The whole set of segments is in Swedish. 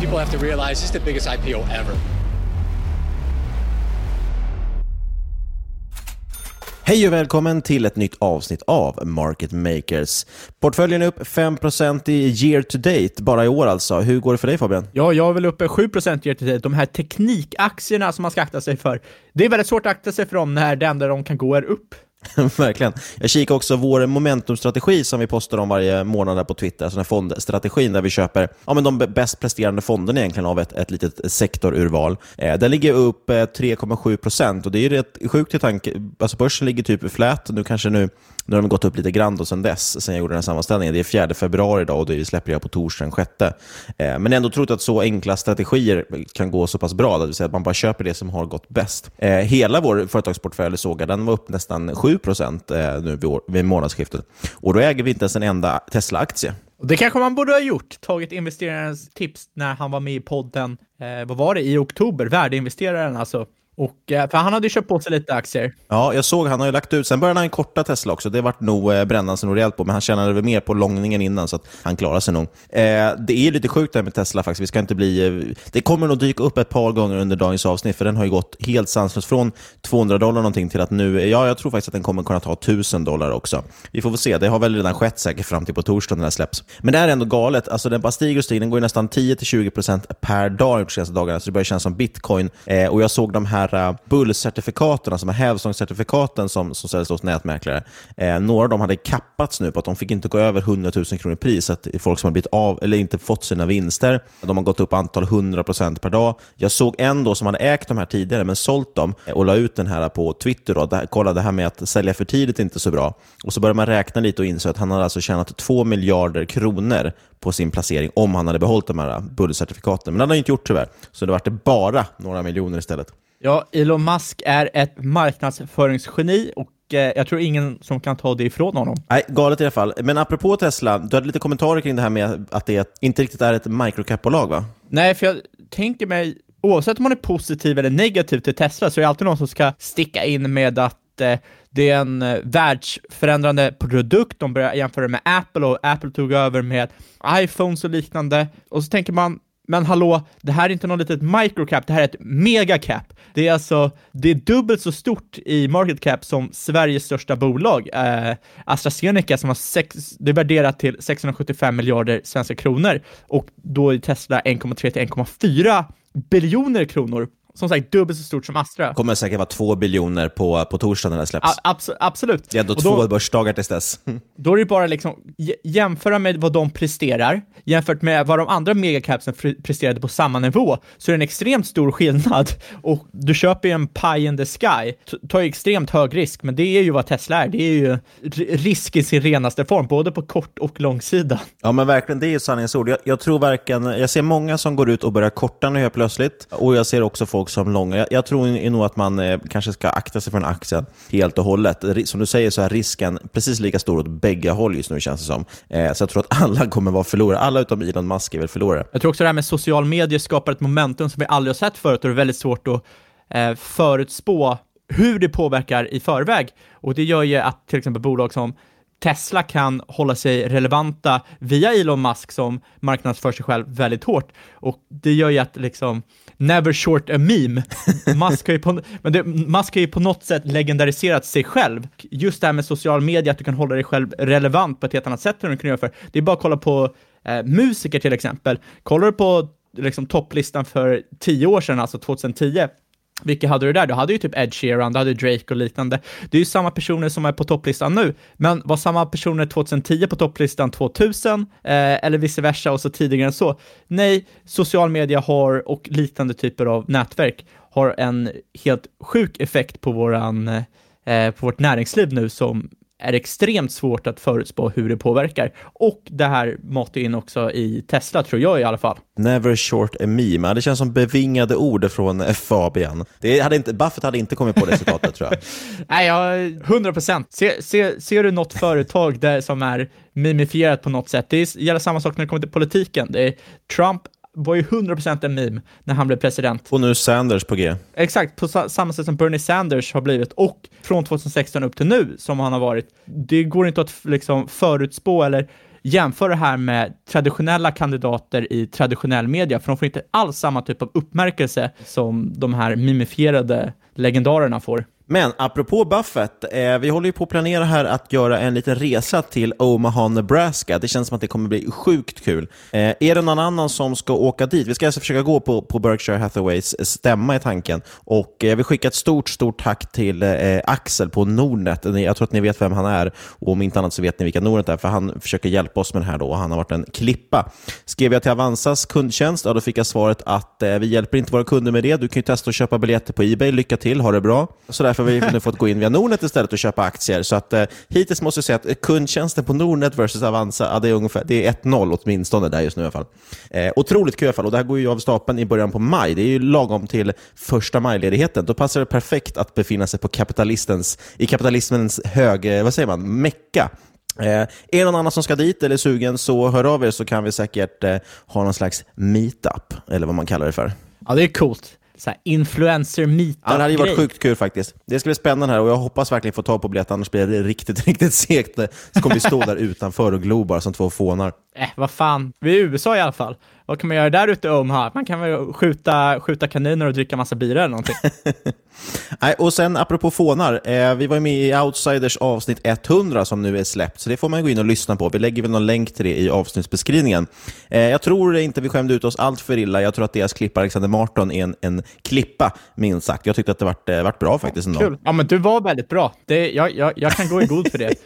People have to realize this is the biggest IPO ever. Hej och välkommen till ett nytt avsnitt av Market Makers. Portföljen är upp 5% i year to date, bara i år alltså. Hur går det för dig Fabian? Ja, jag är väl uppe 7% year to date. De här teknikaktierna som man ska akta sig för. Det är väldigt svårt att akta sig för dem när det enda de kan gå är upp. Verkligen. Jag kikar också vår momentumstrategi som vi postar om varje månad där på Twitter, alltså den här fondstrategin där vi köper ja, men de bäst presterande fonderna egentligen av ett, ett litet sektorurval. Eh, den ligger upp eh, 3,7 procent och det är ju rätt sjukt i tanke. Alltså börsen ligger typ flät, nu kanske nu nu har de gått upp lite grann då sen dess, sen jag gjorde den här sammanställningen. Det är 4 februari idag och det släpper jag på torsdagen 6. Eh, men ändå trott att så enkla strategier kan gå så pass bra, det vill säga att man bara köper det som har gått bäst. Eh, hela vår företagsportfölj såg jag, den var upp nästan 7 procent eh, nu vid, år, vid månadsskiftet. Och då äger vi inte ens en enda Tesla-aktie. Det kanske man borde ha gjort, tagit investerarens tips när han var med i podden, eh, vad var det, i oktober, värdeinvesteraren alltså. Och, eh, för han hade ju köpt på sig lite aktier. Ja, jag såg. Han har ju lagt ut. Sen började han korta Tesla också. Det vart nog eh, brännan sig nog rejält på, men han tjänade väl mer på långningen innan, så att han klarar sig nog. Eh, det är lite sjukt det här med Tesla faktiskt. Vi ska inte bli... Eh, det kommer nog dyka upp ett par gånger under dagens avsnitt, för den har ju gått helt sanslöst från 200 dollar någonting till att nu... Eh, ja, jag tror faktiskt att den kommer kunna ta 1000 dollar också. Vi får väl se. Det har väl redan skett säkert fram till på torsdag när den släpps. Men det här är ändå galet. Alltså, den bara stiger och stiger. Den går ju nästan 10-20% per dag de senaste dagarna, så det börjar kännas som bitcoin. Eh, och jag såg de här här eh, bullcertifikaten, alltså de här hävstångscertifikaten som, som säljs hos nätmäklare, eh, några av dem hade kappats nu på att de fick inte gå över 100 000 kronor i pris. Att folk som har blivit av eller inte fått sina vinster, de har gått upp antal 100 procent per dag. Jag såg en då som hade ägt de här tidigare, men sålt dem eh, och la ut den här på Twitter. Då. Det, kolla, det här med att sälja för tidigt är inte så bra. Och så började man räkna lite och insåg att han hade alltså tjänat 2 miljarder kronor på sin placering om han hade behållit de här eh, bullcertifikaten. Men det hade han inte gjort tyvärr, så det vart det bara några miljoner istället. Ja, Elon Musk är ett marknadsföringsgeni och eh, jag tror ingen som kan ta det ifrån honom. Nej, galet i alla fall. Men apropå Tesla, du hade lite kommentarer kring det här med att det inte riktigt är ett microcap-bolag, va? Nej, för jag tänker mig, oavsett om man är positiv eller negativ till Tesla, så är det alltid någon som ska sticka in med att eh, det är en eh, världsförändrande produkt. De börjar jämföra med Apple och Apple tog över med iPhones och liknande. Och så tänker man, men hallå, det här är inte något litet microcap, det här är ett megacap. Det är alltså, det är dubbelt så stort i market cap som Sveriges största bolag, eh, AstraZeneca, som har sex, det är värderat till 675 miljarder svenska kronor och då är Tesla 1,3 till 1,4 biljoner kronor som sagt dubbelt så stort som Astra. kommer säkert vara två biljoner på, på torsdag när det släpps. A abs absolut. Det är ändå Och två då- börsdagar tills dess. Då är det bara liksom jämföra med vad de presterar jämfört med vad de andra megacapsen presterade på samma nivå så är det en extremt stor skillnad och du köper ju en pie in the sky, t- tar ju extremt hög risk, men det är ju vad Tesla är. Det är ju risk i sin renaste form, både på kort och lång sida. Ja men verkligen, det är ju sanningens ord. Jag, jag tror verkligen, jag ser många som går ut och börjar korta nu helt plötsligt och jag ser också folk som lång. Jag, jag tror nog att man eh, kanske ska akta sig för en aktien helt och hållet. Som du säger så är risken precis lika stor åt bägge håll just nu känns det som. Eh, så jag tror att alla kommer vara förlorare. Alla utom Elon Musk är väl förlorare. Jag tror också det här med social media skapar ett momentum som vi aldrig har sett förut och det är väldigt svårt att eh, förutspå hur det påverkar i förväg. Och det gör ju att till exempel bolag som Tesla kan hålla sig relevanta via Elon Musk som marknadsför sig själv väldigt hårt. Och det gör ju att liksom, never short a meme. Musk har ju på, men det, Musk har ju på något sätt legendariserat sig själv. Just det här med social media, att du kan hålla dig själv relevant på ett helt annat sätt än du kan göra för. Det är bara att kolla på eh, musiker till exempel. Kollar du på liksom, topplistan för tio år sedan, alltså 2010, vilka hade du där? Du hade ju typ Ed Sheeran, du hade Drake och liknande. Det är ju samma personer som är på topplistan nu, men var samma personer 2010 på topplistan 2000 eh, eller vice versa och så tidigare än så? Nej, social media har och liknande typer av nätverk har en helt sjuk effekt på våran eh, på vårt näringsliv nu som är extremt svårt att förutspå hur det påverkar. Och det här matar in också i Tesla, tror jag i alla fall. Never short a meme. Ja, Det känns som bevingade ord från Fabian. Det hade inte, Buffett hade inte kommit på det citatet tror jag. Nej, jag, 100 procent. Se, se, ser du något företag där som är mimifierat på något sätt? Det gäller samma sak när det kommer till politiken. Det är, Trump var ju 100 procent en meme när han blev president. Och nu Sanders på G. Exakt, på sa- samma sätt som Bernie Sanders har blivit och från 2016 upp till nu som han har varit. Det går inte att liksom förutspå eller jämföra det här med traditionella kandidater i traditionell media, för de får inte alls samma typ av uppmärkelse som de här mimifierade legendarerna får. Men apropå Buffett, eh, vi håller ju på att planera här att göra en liten resa till Omaha, Nebraska. Det känns som att det kommer bli sjukt kul. Eh, är det någon annan som ska åka dit? Vi ska alltså försöka gå på, på Berkshire Hathaways eh, stämma i tanken. Och eh, vi skickar ett stort, stort tack till eh, Axel på Nordnet. Jag tror att ni vet vem han är och om inte annat så vet ni vilka Nordnet är, för han försöker hjälpa oss med det här då och han har varit en klippa. Skrev jag till Avanzas kundtjänst, ja, då fick jag svaret att eh, vi hjälper inte våra kunder med det. Du kan ju testa att köpa biljetter på Ebay. Lycka till, ha det bra. Så därför har vi nu fått gå in via Nordnet istället och köpa aktier. Så att eh, hittills måste jag säga att kundtjänsten på Nordnet versus Avanza, ja, det är ungefär det är 1-0 åtminstone där just nu i alla fall. Eh, otroligt kul i alla fall och det här går ju av stapeln i början på maj. Det är ju lagom till första majledigheten. Då passar det perfekt att befinna sig på kapitalistens, i kapitalismens hög, eh, vad säger man, mecka. Eh, är det någon annan som ska dit eller är sugen så hör av er så kan vi säkert eh, ha någon slags meetup, eller vad man kallar det för. Ja, det är coolt. Så här influencer meetup Ja, det hade ju varit sjukt kul faktiskt. Det ska bli spännande här och jag hoppas verkligen få tag på biljett, annars blir det riktigt, riktigt segt. Så kommer vi stå där utanför och glo bara som två fånar. Eh, vad fan. Vi är i USA i alla fall. Vad kan man göra där ute i Omaha? Man kan väl skjuta, skjuta kaniner och dricka massa bira eller någonting. Nej, och sen apropå fånar, eh, vi var med i Outsiders avsnitt 100 som nu är släppt, så det får man gå in och lyssna på. Vi lägger väl någon länk till det i avsnittsbeskrivningen. Eh, jag tror inte vi skämde ut oss allt för illa. Jag tror att deras klippa Alexander Marton är en, en klippa, minst sagt. Jag tyckte att det vart, eh, vart bra faktiskt ändå. Kul. Ja, men du var väldigt bra. Det, jag, jag, jag kan gå i god för det.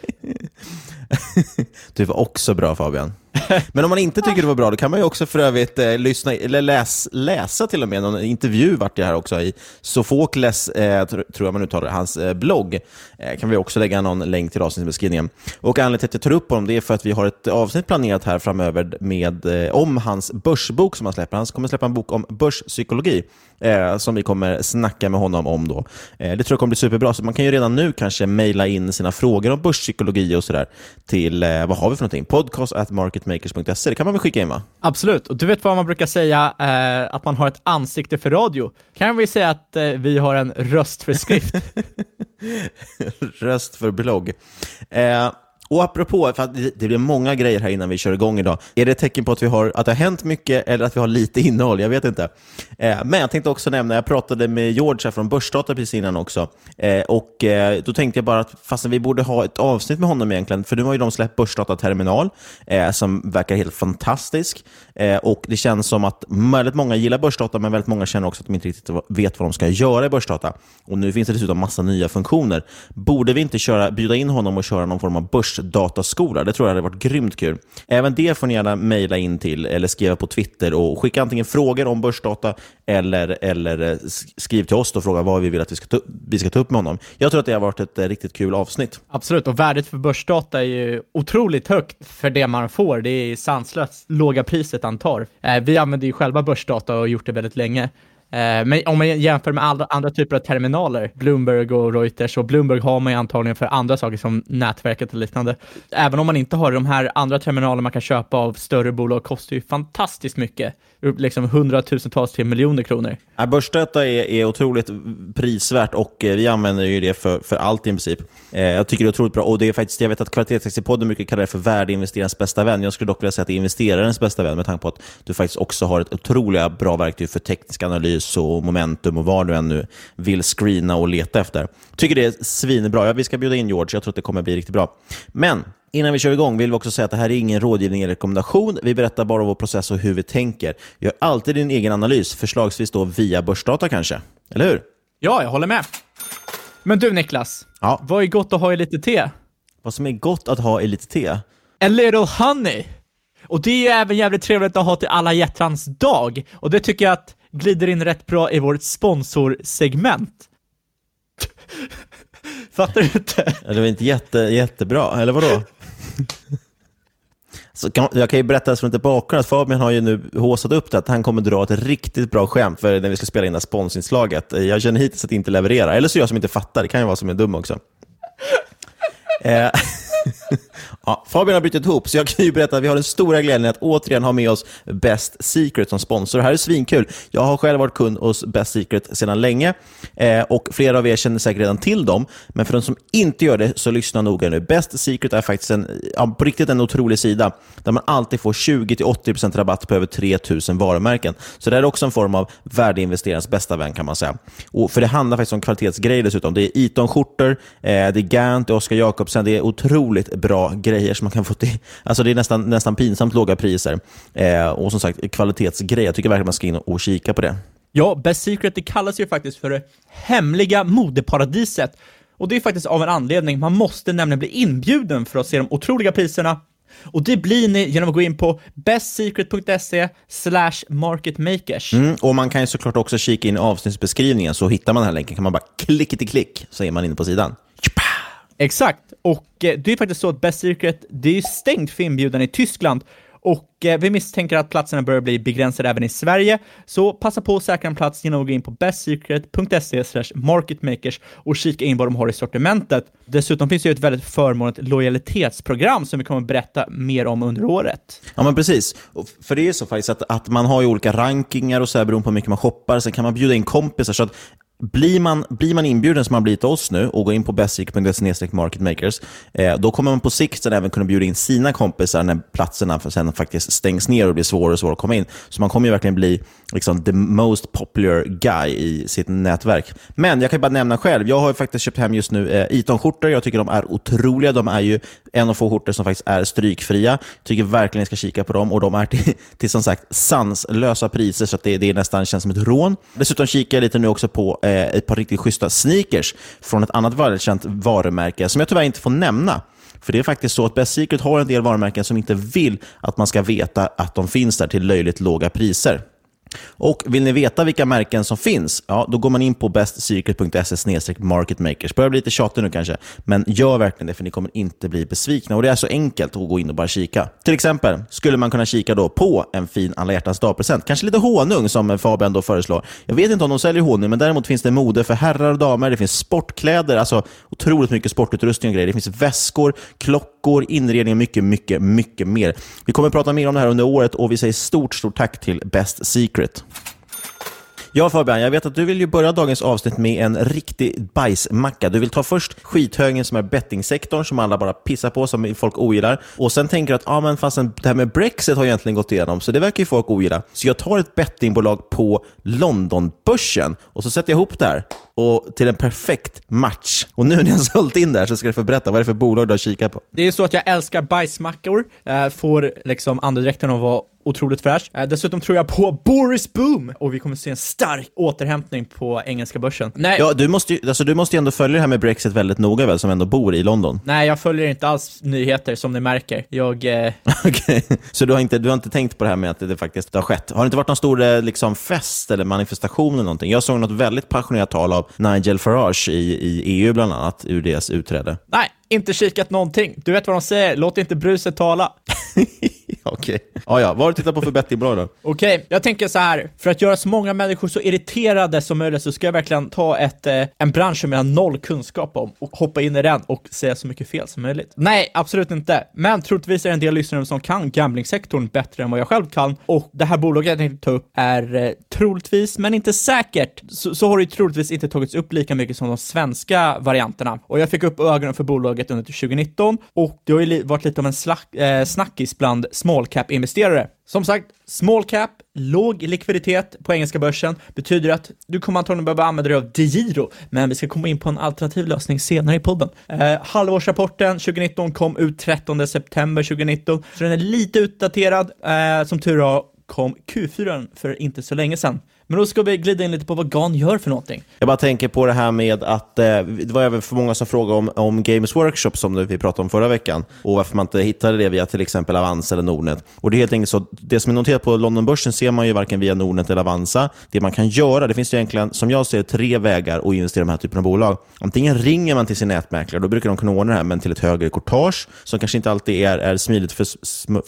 Du var också bra Fabian. Men om man inte tycker det var bra, då kan man ju också för övrigt eh, lyssna, eller läs, läsa till och med, någon intervju vart det här också i Sofokles, eh, tror jag man uttalar det, hans eh, blogg. Eh, kan vi också lägga någon länk till avsnittsbeskrivningen. Och anledningen till att jag tar upp honom, det är för att vi har ett avsnitt planerat här framöver med, eh, om hans börsbok som han släpper. Han kommer släppa en bok om börspsykologi, eh, som vi kommer snacka med honom om då. Eh, det tror jag kommer bli superbra, så man kan ju redan nu kanske mejla in sina frågor om börspsykologi och sådär till, eh, vad har vi för någonting? Podcast at marketmakers.se, det kan man väl skicka in va? Absolut. Och du vet vad man brukar säga, eh, att man har ett ansikte för radio. Kan vi säga att eh, vi har en röst för skrift? Röst för blogg. Eh, och apropå, för att det blir många grejer här innan vi kör igång idag. Är det ett tecken på att, vi har, att det har hänt mycket eller att vi har lite innehåll? Jag vet inte. Eh, men jag tänkte också nämna, jag pratade med George här från Börsdata precis innan också. Eh, och eh, Då tänkte jag bara att fastän vi borde ha ett avsnitt med honom egentligen, för nu har ju de släppt Börsdata Terminal, eh, som verkar helt fantastisk. Eh, och Det känns som att väldigt många gillar Börsdata, men väldigt många känner också att de inte riktigt vet vad de ska göra i Börsdata. Och Nu finns det dessutom massa nya funktioner. Borde vi inte köra, bjuda in honom och köra någon form av börsdataskola? Det tror jag hade varit grymt kul. Även det får ni gärna mejla in till eller skriva på Twitter och skicka antingen frågor om börsdata eller, eller eh, skriv till oss och fråga vad vi vill att vi ska, ta, vi ska ta upp med honom. Jag tror att det har varit ett eh, riktigt kul avsnitt. Absolut, och värdet för börsdata är ju otroligt högt för det man får. Det är sanslöst låga priset han tar. Eh, vi använder ju själva börsdata och har gjort det väldigt länge. Eh, Men om man jämför med andra, andra typer av terminaler, Bloomberg och Reuters, och Bloomberg har man ju antagligen för andra saker som nätverket och liknande. Även om man inte har de här andra terminalerna man kan köpa av större bolag, kostar ju fantastiskt mycket. Liksom hundratusentals till miljoner kronor. Ja, börsdata är, är otroligt prisvärt och eh, vi använder ju det för, för allt i princip. Eh, jag tycker det är otroligt bra och det är faktiskt, jag vet att Kvalitetsaktiepodden brukar kalla det för värdeinvesterarens bästa vän. Jag skulle dock vilja säga att det är investerarens bästa vän med tanke på att du faktiskt också har ett otroligt bra verktyg för teknisk analys och momentum och vad du än nu vill screena och leta efter. Tycker det är svinbra. Ja, vi ska bjuda in George, jag tror att det kommer bli riktigt bra. Men Innan vi kör igång vill vi också säga att det här är ingen rådgivning eller rekommendation. Vi berättar bara vår process och hur vi tänker. Gör alltid din egen analys, förslagsvis då via börsdata kanske. Eller hur? Ja, jag håller med. Men du Niklas, Ja. vad är gott att ha i lite te? Vad som är gott att ha i lite te? A little honey. Och det är ju även jävligt trevligt att ha till alla hjärtans dag. Och det tycker jag att glider in rätt bra i vårt sponsorsegment. Fattar du inte? Ja, Det var inte jätte, jättebra, eller vadå? Så kan, jag kan ju berätta från lite bakgrund att Fabian har ju nu håsat upp det att han kommer dra ett riktigt bra skämt för när vi ska spela in det här sponsinslaget. Jag känner hittills att det inte levererar, eller så är jag som inte fattar, det kan ju vara som är dum också. Eh, ja, Fabian har brutit ihop, så jag kan ju berätta att vi har den stora glädjen att återigen ha med oss Best Secret som sponsor. Det här är svinkul. Jag har själv varit kund hos Best Secret sedan länge eh, och flera av er känner säkert redan till dem. Men för de som inte gör det, så lyssna noga nu. Best Secret är faktiskt en, ja, på riktigt en otrolig sida där man alltid får 20-80% rabatt på över 3000 varumärken. Så det här är också en form av värdeinvesterarens bästa vän kan man säga. Och för det handlar faktiskt om kvalitetsgrejer dessutom. Det är Eton-skjortor, eh, det är Gant, det är Oscar Jacobsen, det är otroligt bra grejer som man kan få till. Alltså det är nästan, nästan pinsamt låga priser. Eh, och som sagt, kvalitetsgrejer. Jag tycker verkligen man ska in och kika på det. Ja, Best Secret det kallas ju faktiskt för det hemliga modeparadiset. Och det är faktiskt av en anledning. Man måste nämligen bli inbjuden för att se de otroliga priserna. Och det blir ni genom att gå in på bestsecret.se slash marketmakers. Mm, och Man kan ju såklart också kika in i avsnittsbeskrivningen, så hittar man den här länken. kan man bara klicka till klick, så är man inne på sidan. Exakt, och eh, det är faktiskt så att Best Secret, det är stängt för inbjudan i Tyskland. Och eh, vi misstänker att platserna börjar bli begränsade även i Sverige, så passa på att säkra en plats genom att gå in på bestsecret.se marketmakers och kika in vad de har i sortimentet. Dessutom finns det ju ett väldigt förmånligt lojalitetsprogram som vi kommer att berätta mer om under året. Ja, men precis. För det är ju så faktiskt att, att man har ju olika rankingar och så här beroende på hur mycket man shoppar. Sen kan man bjuda in kompisar. Så att blir man, blir man inbjuden som man blivit till oss nu och går in på bestsecret.se marketmakers, eh, då kommer man på sikt sen även kunna bjuda in sina kompisar när platserna för sen faktiskt stängs ner och blir svårare och svårare att komma in. Så man kommer ju verkligen bli liksom, the most popular guy i sitt nätverk. Men jag kan bara nämna själv, jag har ju faktiskt köpt hem just nu eh, Eton-skjortor. Jag tycker de är otroliga. De är ju en av få skjortor som faktiskt är strykfria. Jag Tycker verkligen ni ska kika på dem och de är till, till som sagt sanslösa priser så att det, det nästan känns som ett rån. Dessutom kikar jag lite nu också på eh, ett par riktigt schyssta sneakers från ett annat välkänt varumärke som jag tyvärr inte får nämna. För det är faktiskt så att Best Secret har en del varumärken som inte vill att man ska veta att de finns där till löjligt låga priser. Och Vill ni veta vilka märken som finns, ja, då går man in på bestsecret.se marketmakers. Börjar bli lite tjatig nu kanske, men gör verkligen det för ni kommer inte bli besvikna. Och Det är så enkelt att gå in och bara kika. Till exempel skulle man kunna kika då på en fin alla hjärtans dag-present. Kanske lite honung som Fabian då föreslår. Jag vet inte om de säljer honung, men däremot finns det mode för herrar och damer. Det finns sportkläder, alltså otroligt mycket sportutrustning och grejer. Det finns väskor, klockor, inredning och mycket, mycket, mycket mer. Vi kommer att prata mer om det här under året och vi säger stort, stort tack till Best Secret. Ja Fabian, jag vet att du vill ju börja dagens avsnitt med en riktig bajsmacka. Du vill ta först skithögen som är bettingsektorn, som alla bara pissar på, som folk ogillar. Och sen tänker du att ah, men fastän det här med Brexit har egentligen gått igenom, så det verkar ju folk ogilla. Så jag tar ett bettingbolag på Londonbörsen och så sätter jag ihop det här och till en perfekt match. Och nu när jag har sålt in där så ska du få berätta, vad är det för bolag du har kikat på? Det är så att jag älskar bajsmackor, får liksom andedräkten att vara otroligt fräsch. Eh, dessutom tror jag på Boris Boom och vi kommer se en stark återhämtning på engelska börsen. Nej. Ja, du måste, ju, alltså, du måste ju ändå följa det här med Brexit väldigt noga väl, som ändå bor i London? Nej, jag följer inte alls nyheter som ni märker. Jag... Eh... Okej, okay. så du har, inte, du har inte tänkt på det här med att det faktiskt har skett? Har det inte varit någon stor eh, liksom, fest eller manifestation eller någonting? Jag såg något väldigt passionerat tal av Nigel Farage i, i EU bland annat, ur deras utträde. Nej, inte kikat någonting. Du vet vad de säger, låt inte bruset tala. Okej. Okay. Ah, ja, vad har du tittat på för bettingbolag då? Okej, okay, jag tänker så här. För att göra så många människor så irriterade som möjligt så ska jag verkligen ta ett, eh, en bransch som jag har noll kunskap om och hoppa in i den och säga så mycket fel som möjligt. Nej, absolut inte. Men troligtvis är det en del lyssnare som kan gamblingsektorn bättre än vad jag själv kan. Och det här bolaget jag tänkte ta upp är eh, troligtvis, men inte säkert, så, så har det ju troligtvis inte tagits upp lika mycket som de svenska varianterna. Och jag fick upp ögonen för bolaget under 2019 och det har ju varit lite av en slack, eh, snackis bland small cap-investerare. Som sagt, small cap, låg likviditet på engelska börsen betyder att du kommer antagligen behöva använda dig av DeGiro, men vi ska komma in på en alternativ lösning senare i podden. Eh, halvårsrapporten 2019 kom ut 13 september 2019, så den är lite utdaterad. Eh, som tur var kom Q4 för inte så länge sedan. Men då ska vi glida in lite på vad GAN gör för någonting. Jag bara tänker på det här med att eh, det var även för många som frågade om, om Games Workshop som vi pratade om förra veckan och varför man inte hittade det via till exempel Avanza eller Nordnet. Och det är helt enkelt så, det som är noterat på Londonbörsen ser man ju varken via Nordnet eller Avanza. Det man kan göra, det finns ju egentligen, som jag ser tre vägar att investera i de här typen av bolag. Antingen ringer man till sin nätmäklare, då brukar de kunna ordna det här, men till ett högre courtage, som kanske inte alltid är, är smidigt för,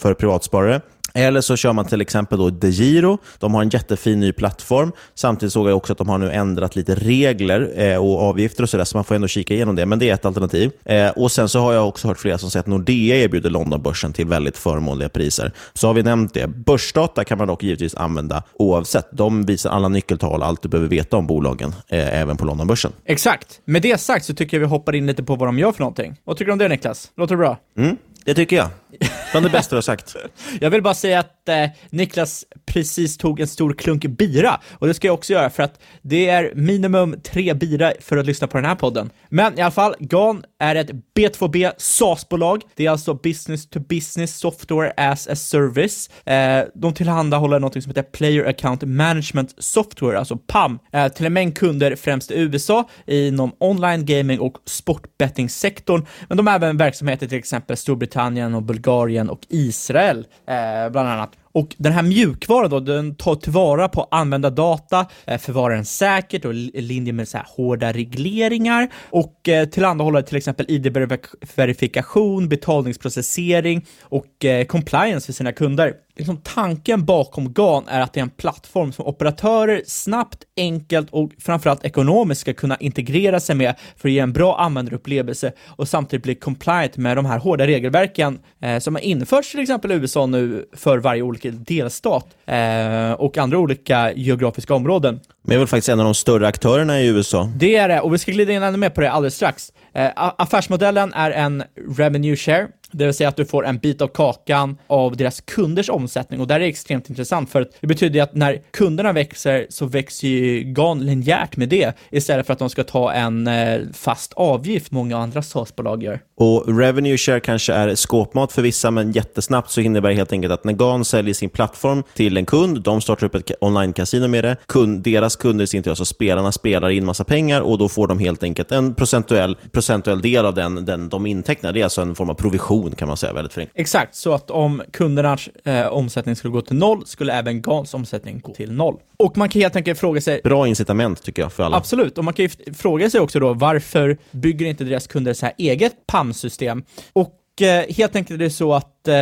för privatsparare. Eller så kör man till exempel då DeGiro. De har en jättefin ny plattform. Samtidigt såg jag också att de har nu ändrat lite regler eh, och avgifter och sådär, så man får ändå kika igenom det. Men det är ett alternativ. Eh, och Sen så har jag också hört flera som säger att Nordea erbjuder Londonbörsen till väldigt förmånliga priser. Så har vi nämnt det. Börsdata kan man dock givetvis använda oavsett. De visar alla nyckeltal, allt du behöver veta om bolagen, eh, även på Londonbörsen. Exakt. Med det sagt så tycker jag vi hoppar in lite på vad de gör för någonting. Vad tycker du om det Niklas? Låter det bra? Mm. Det tycker jag. Bland det bästa du har sagt. Jag vill bara säga att eh, Niklas precis tog en stor klunk bira, och det ska jag också göra för att det är minimum tre bira för att lyssna på den här podden. Men i alla fall, GAN är ett B2B SaaS-bolag. Det är alltså business to business software as a service. Eh, de tillhandahåller något som heter Player Account Management Software, alltså PAM, eh, till en mängd kunder, främst i USA, inom online gaming och sportbettingsektorn. Men de har även verksamheter till exempel Storbritannien och Bulgarien och Israel, eh, bland annat. Och den här mjukvaran då, den tar tillvara på användardata, eh, förvarar den säkert och i linje med så här hårda regleringar och eh, tillhandahåller till exempel ID-verifikation, betalningsprocessering och eh, compliance för sina kunder. Liksom tanken bakom GAN är att det är en plattform som operatörer snabbt, enkelt och framförallt ekonomiskt ska kunna integrera sig med för att ge en bra användarupplevelse och samtidigt bli compliant med de här hårda regelverken som har införts till exempel i USA nu för varje olika delstat eh, och andra olika geografiska områden. Men det är väl faktiskt en av de större aktörerna i USA? Det är det, och vi ska glida in ännu mer på det alldeles strax. Eh, affärsmodellen är en revenue share, det vill säga att du får en bit av kakan av deras kunders omsättning och det här är extremt intressant för att det betyder att när kunderna växer så växer ju GAN linjärt med det istället för att de ska ta en eh, fast avgift många andra SaaS-bolag gör. Och revenue share kanske är skåpmat för vissa, men jättesnabbt så innebär det helt enkelt att när GAN säljer sin plattform till en kund, de startar upp ett online-casino med det, kund, deras kunder i sin tur, alltså spelarna, spelar in massa pengar och då får de helt enkelt en procentuell, procentuell del av den, den de intecknar. Det är alltså en form av provision kan man säga, väldigt förenklat. Exakt, så att om kundernas eh, omsättning skulle gå till noll, skulle även GANs omsättning gå till noll. Och man kan helt enkelt fråga sig... Bra incitament tycker jag för alla. Absolut, och man kan ju fråga sig också då varför bygger inte deras kunder så här eget PAM-system? Och eh, helt enkelt är det så att eh,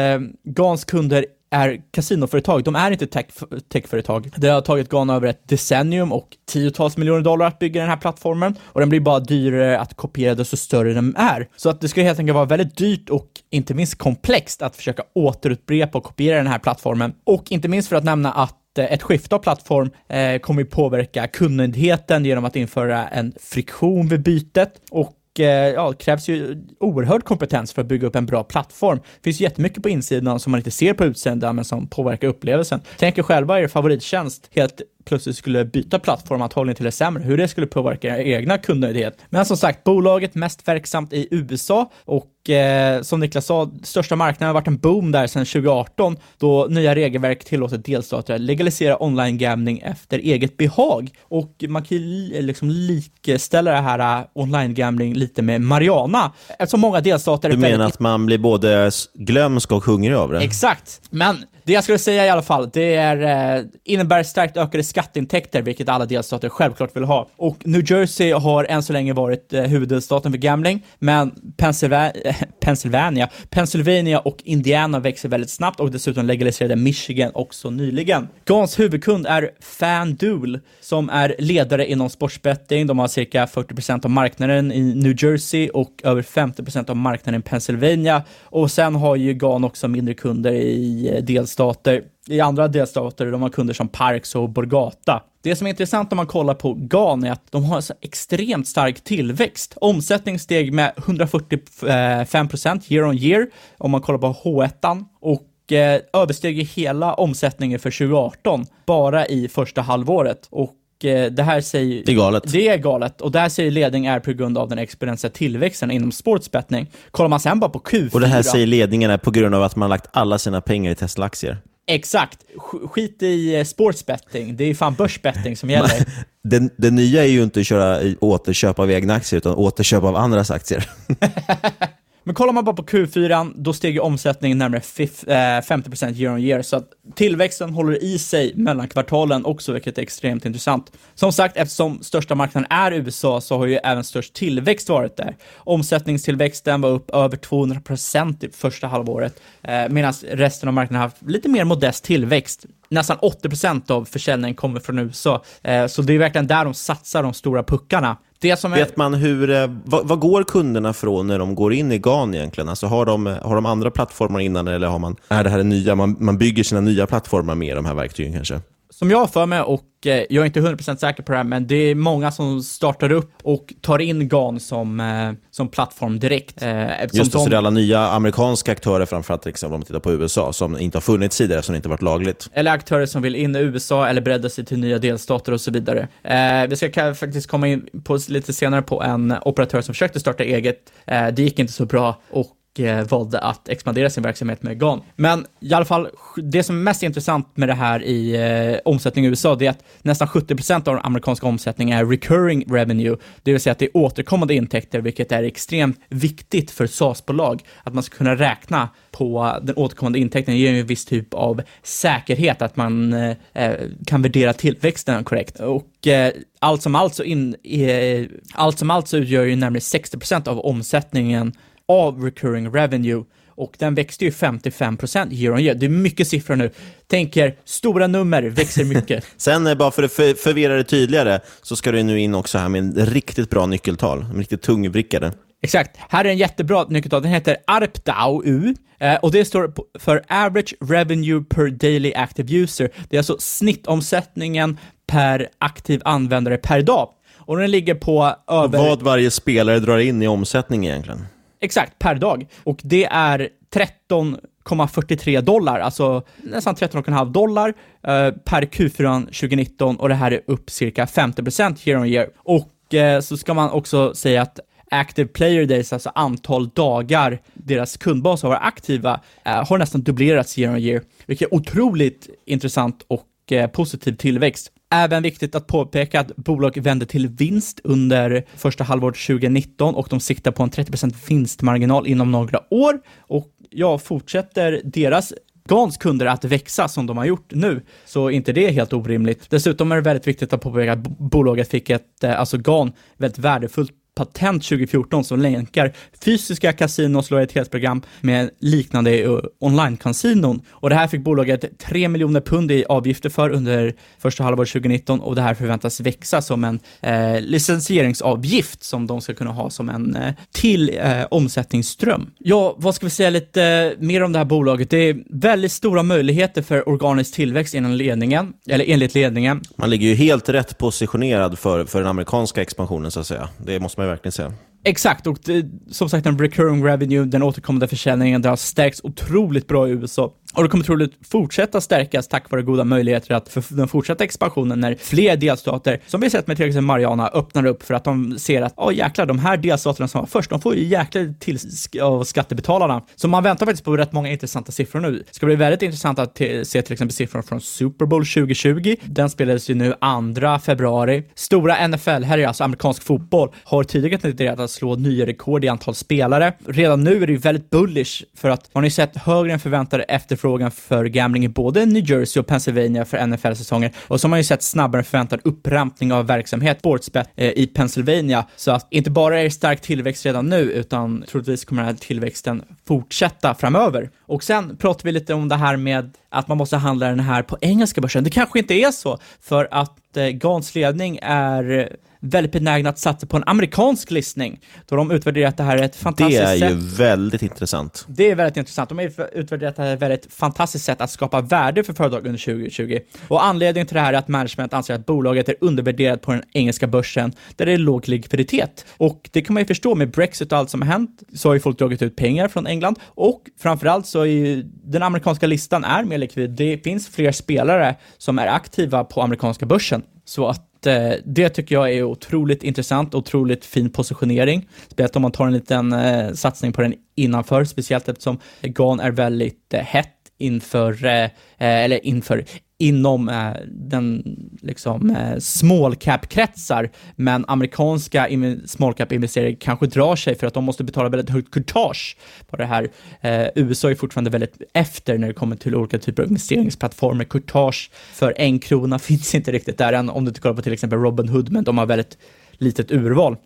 GANs kunder är kasinoföretag, de är inte tech, techföretag. Det har tagit Ghana över ett decennium och tiotals miljoner dollar att bygga den här plattformen och den blir bara dyrare att kopiera desto större den är. Så att det ska helt enkelt vara väldigt dyrt och inte minst komplext att försöka återupprepa och kopiera den här plattformen. Och inte minst för att nämna att eh, ett skifte av plattform eh, kommer ju påverka kundnöjdheten genom att införa en friktion vid bytet och Eh, ja, det krävs ju oerhörd kompetens för att bygga upp en bra plattform. Det finns jättemycket på insidan som man inte ser på utsidan men som påverkar upplevelsen. Tänk er själva er favorittjänst helt plötsligt skulle byta plattform antagligen till det sämre, hur det skulle påverka er egna kundnöjdhet. Men som sagt, bolaget mest verksamt i USA och eh, som Niklas sa, största marknaden har varit en boom där sedan 2018 då nya regelverk tillåter delstater att legalisera online gambling efter eget behag. Och man kan ju liksom likställa det här uh, online gambling lite med Mariana eftersom många delstater Du menar väldigt att man blir både glömsk och hungrig av det? Exakt. Men det jag skulle säga i alla fall, det är, eh, innebär starkt ökade skatteintäkter, vilket alla delstater självklart vill ha. Och New Jersey har än så länge varit eh, huvuddelstaten för gambling, men Pennsylvania, eh, Pennsylvania, Pennsylvania och Indiana växer väldigt snabbt och dessutom legaliserade Michigan också nyligen. Gans huvudkund är FanDuel, som är ledare inom sportsbetting. De har cirka 40% av marknaden i New Jersey och över 50% av marknaden i Pennsylvania. Och sen har ju GAN också mindre kunder i eh, delstater. I andra delstater de har kunder som Parks och Borgata. Det som är intressant om man kollar på GAN är att de har så extremt stark tillväxt. Omsättning steg med 145% year on year om man kollar på H1 och eh, översteg hela omsättningen för 2018 bara i första halvåret. Och det här säger... Det är galet. Det är galet. Och det här säger ledning är på grund av den exponentiella tillväxten inom sportsbetting. Kollar man sen bara på Q4... Och det här säger ledningen är på grund av att man har lagt alla sina pengar i Tesla-aktier. Exakt. Sk- Skit i eh, sportsbetting. Det är fan börsbetting som gäller. Det, det nya är ju inte att köra återköp av egna aktier, utan återköp av andras aktier. Men kollar man bara på Q4, då steg ju omsättningen närmare 50% eh, year on year, så att tillväxten håller i sig mellan kvartalen också, vilket är extremt intressant. Som sagt, eftersom största marknaden är USA så har ju även störst tillväxt varit där. Omsättningstillväxten var upp över 200% i första halvåret, eh, medan resten av marknaden har haft lite mer modest tillväxt. Nästan 80% av försäljningen kommer från USA, eh, så det är verkligen där de satsar de stora puckarna. Det som är... Vet man hur, eh, vad, vad går kunderna från när de går in i GAN egentligen? Alltså har, de, har de andra plattformar innan eller har man, är det här det nya, man, man bygger sina nya plattformar med de här verktygen kanske? Som jag har för mig, och eh, jag är inte 100% säker på det här, men det är många som startar upp och tar in GAN som, eh, som plattform direkt. Eh, Just det, de- så det är alla nya amerikanska aktörer framförallt, exempel om man tittar på USA, som inte har funnits tidigare, som inte varit lagligt. eller aktörer som vill in i USA eller bredda sig till nya delstater och så vidare. Eh, vi ska ka- faktiskt komma in på lite senare på en operatör som försökte starta eget. Eh, det gick inte så bra och eh, valde att expandera sin verksamhet med GAN. Men i alla fall, det som är mest intressant med det här i eh, omsättning i USA, det är att nästan 70% av den amerikanska omsättningen är recurring revenue, det vill säga att det är återkommande intäkter, vilket är extremt viktigt för SaaS-bolag, att man ska kunna räkna på den återkommande intäkten, det ger ju en viss typ av säkerhet, att man eh, eh, kan värdera tillväxten korrekt. Och eh, allt som allt så, in, eh, allt som allt så utgör ju närmare 60% av omsättningen av recurring revenue och den växte ju 55% year on year. Det är mycket siffror nu. Tänker, stora nummer växer mycket. Sen, eh, bara för att för, förvirra det tydligare, så ska du nu in också här med en riktigt bra nyckeltal. En riktigt tungbrickare. Exakt. Här är en jättebra nyckeltal. Den heter ARPDAU eh, och det står för Average Revenue Per Daily Active User. Det är alltså snittomsättningen per aktiv användare per dag. Och den ligger på över... Vad varje spelare drar in i omsättning egentligen. Exakt, per dag. Och det är 13,43 dollar, alltså nästan 13,5 dollar eh, per Q4 2019 och det här är upp cirka 50% year on year. Och eh, så ska man också säga att Active Player Days, alltså antal dagar deras kundbas har varit aktiva, eh, har nästan dubblerats year on year, vilket är otroligt intressant och eh, positiv tillväxt. Även viktigt att påpeka att bolag vände till vinst under första halvåret 2019 och de siktar på en 30% vinstmarginal inom några år. Och ja, fortsätter deras GANs kunder att växa som de har gjort nu, så inte det är helt orimligt. Dessutom är det väldigt viktigt att påpeka att bolaget fick ett, eh, alltså GAN, väldigt värdefullt patent 2014 som länkar fysiska kasinos lojalitetsprogram med liknande eh, online-kasinon. Och det här fick bolaget 3 miljoner pund i avgifter för under första halvåret 2019 och det här förväntas växa som en eh, licensieringsavgift som de ska kunna ha som en eh, till eh, omsättningsström. Ja, vad ska vi säga lite eh, mer om det här bolaget? Det är väldigt stora möjligheter för organisk tillväxt inom ledningen, eller enligt ledningen. Man ligger ju helt rätt positionerad för, för den amerikanska expansionen, så att säga. Det måste man ju verkligen säga. Exakt, och det, som sagt den recurring revenue, den återkommande försäljningen, det har stärkts otroligt bra i USA. Och det kommer troligt fortsätta stärkas tack vare goda möjligheter att för den fortsatta expansionen när fler delstater, som vi sett med till exempel Mariana, öppnar upp för att de ser att, åh jäklar, de här delstaterna som var först, de får ju jäklar till av skattebetalarna. Så man väntar faktiskt på rätt många intressanta siffror nu. Det ska bli väldigt intressant att se till exempel siffror från Super Bowl 2020. Den spelades ju nu 2 februari. Stora NFL, här är alltså amerikansk fotboll, har tidigare tenderat att slå nya rekord i antal spelare. Redan nu är det ju väldigt bullish för att man har ju sett högre än förväntade efterfrågan för gambling i både New Jersey och Pennsylvania för NFL-säsonger och så har man ju sett snabbare än förväntad upprampning av verksamhet, sportsbet, eh, i Pennsylvania. Så att inte bara är det stark tillväxt redan nu, utan troligtvis kommer den här tillväxten fortsätta framöver. Och sen pratar vi lite om det här med att man måste handla den här på engelska börsen. Det kanske inte är så, för att eh, Gans ledning är väldigt benägna att satsa på en amerikansk listning, då de utvärderar att det här är ett fantastiskt sätt. Det är sätt. ju väldigt intressant. Det är väldigt intressant. De har utvärderat det här är ett väldigt fantastiskt sätt att skapa värde för företag under 2020. Och anledningen till det här är att management anser att bolaget är undervärderat på den engelska börsen, där det är låg likviditet. Och det kan man ju förstå med Brexit och allt som har hänt, så har ju folk dragit ut pengar från England och framförallt så är ju den amerikanska listan är mer likvid. Det finns fler spelare som är aktiva på amerikanska börsen. Så att eh, det tycker jag är otroligt intressant, otroligt fin positionering. Speciellt om man tar en liten eh, satsning på den innanför, speciellt eftersom GAN är väldigt eh, hett inför, eh, eh eller inför, inom eh, den liksom eh, small cap-kretsar, men amerikanska small cap-investerare kanske drar sig för att de måste betala väldigt högt courtage på det här. Eh, USA är fortfarande väldigt efter när det kommer till olika typer av investeringsplattformar. Courtage för en krona finns inte riktigt där än om du kollar på till exempel Robinhood, men de har väldigt litet urval.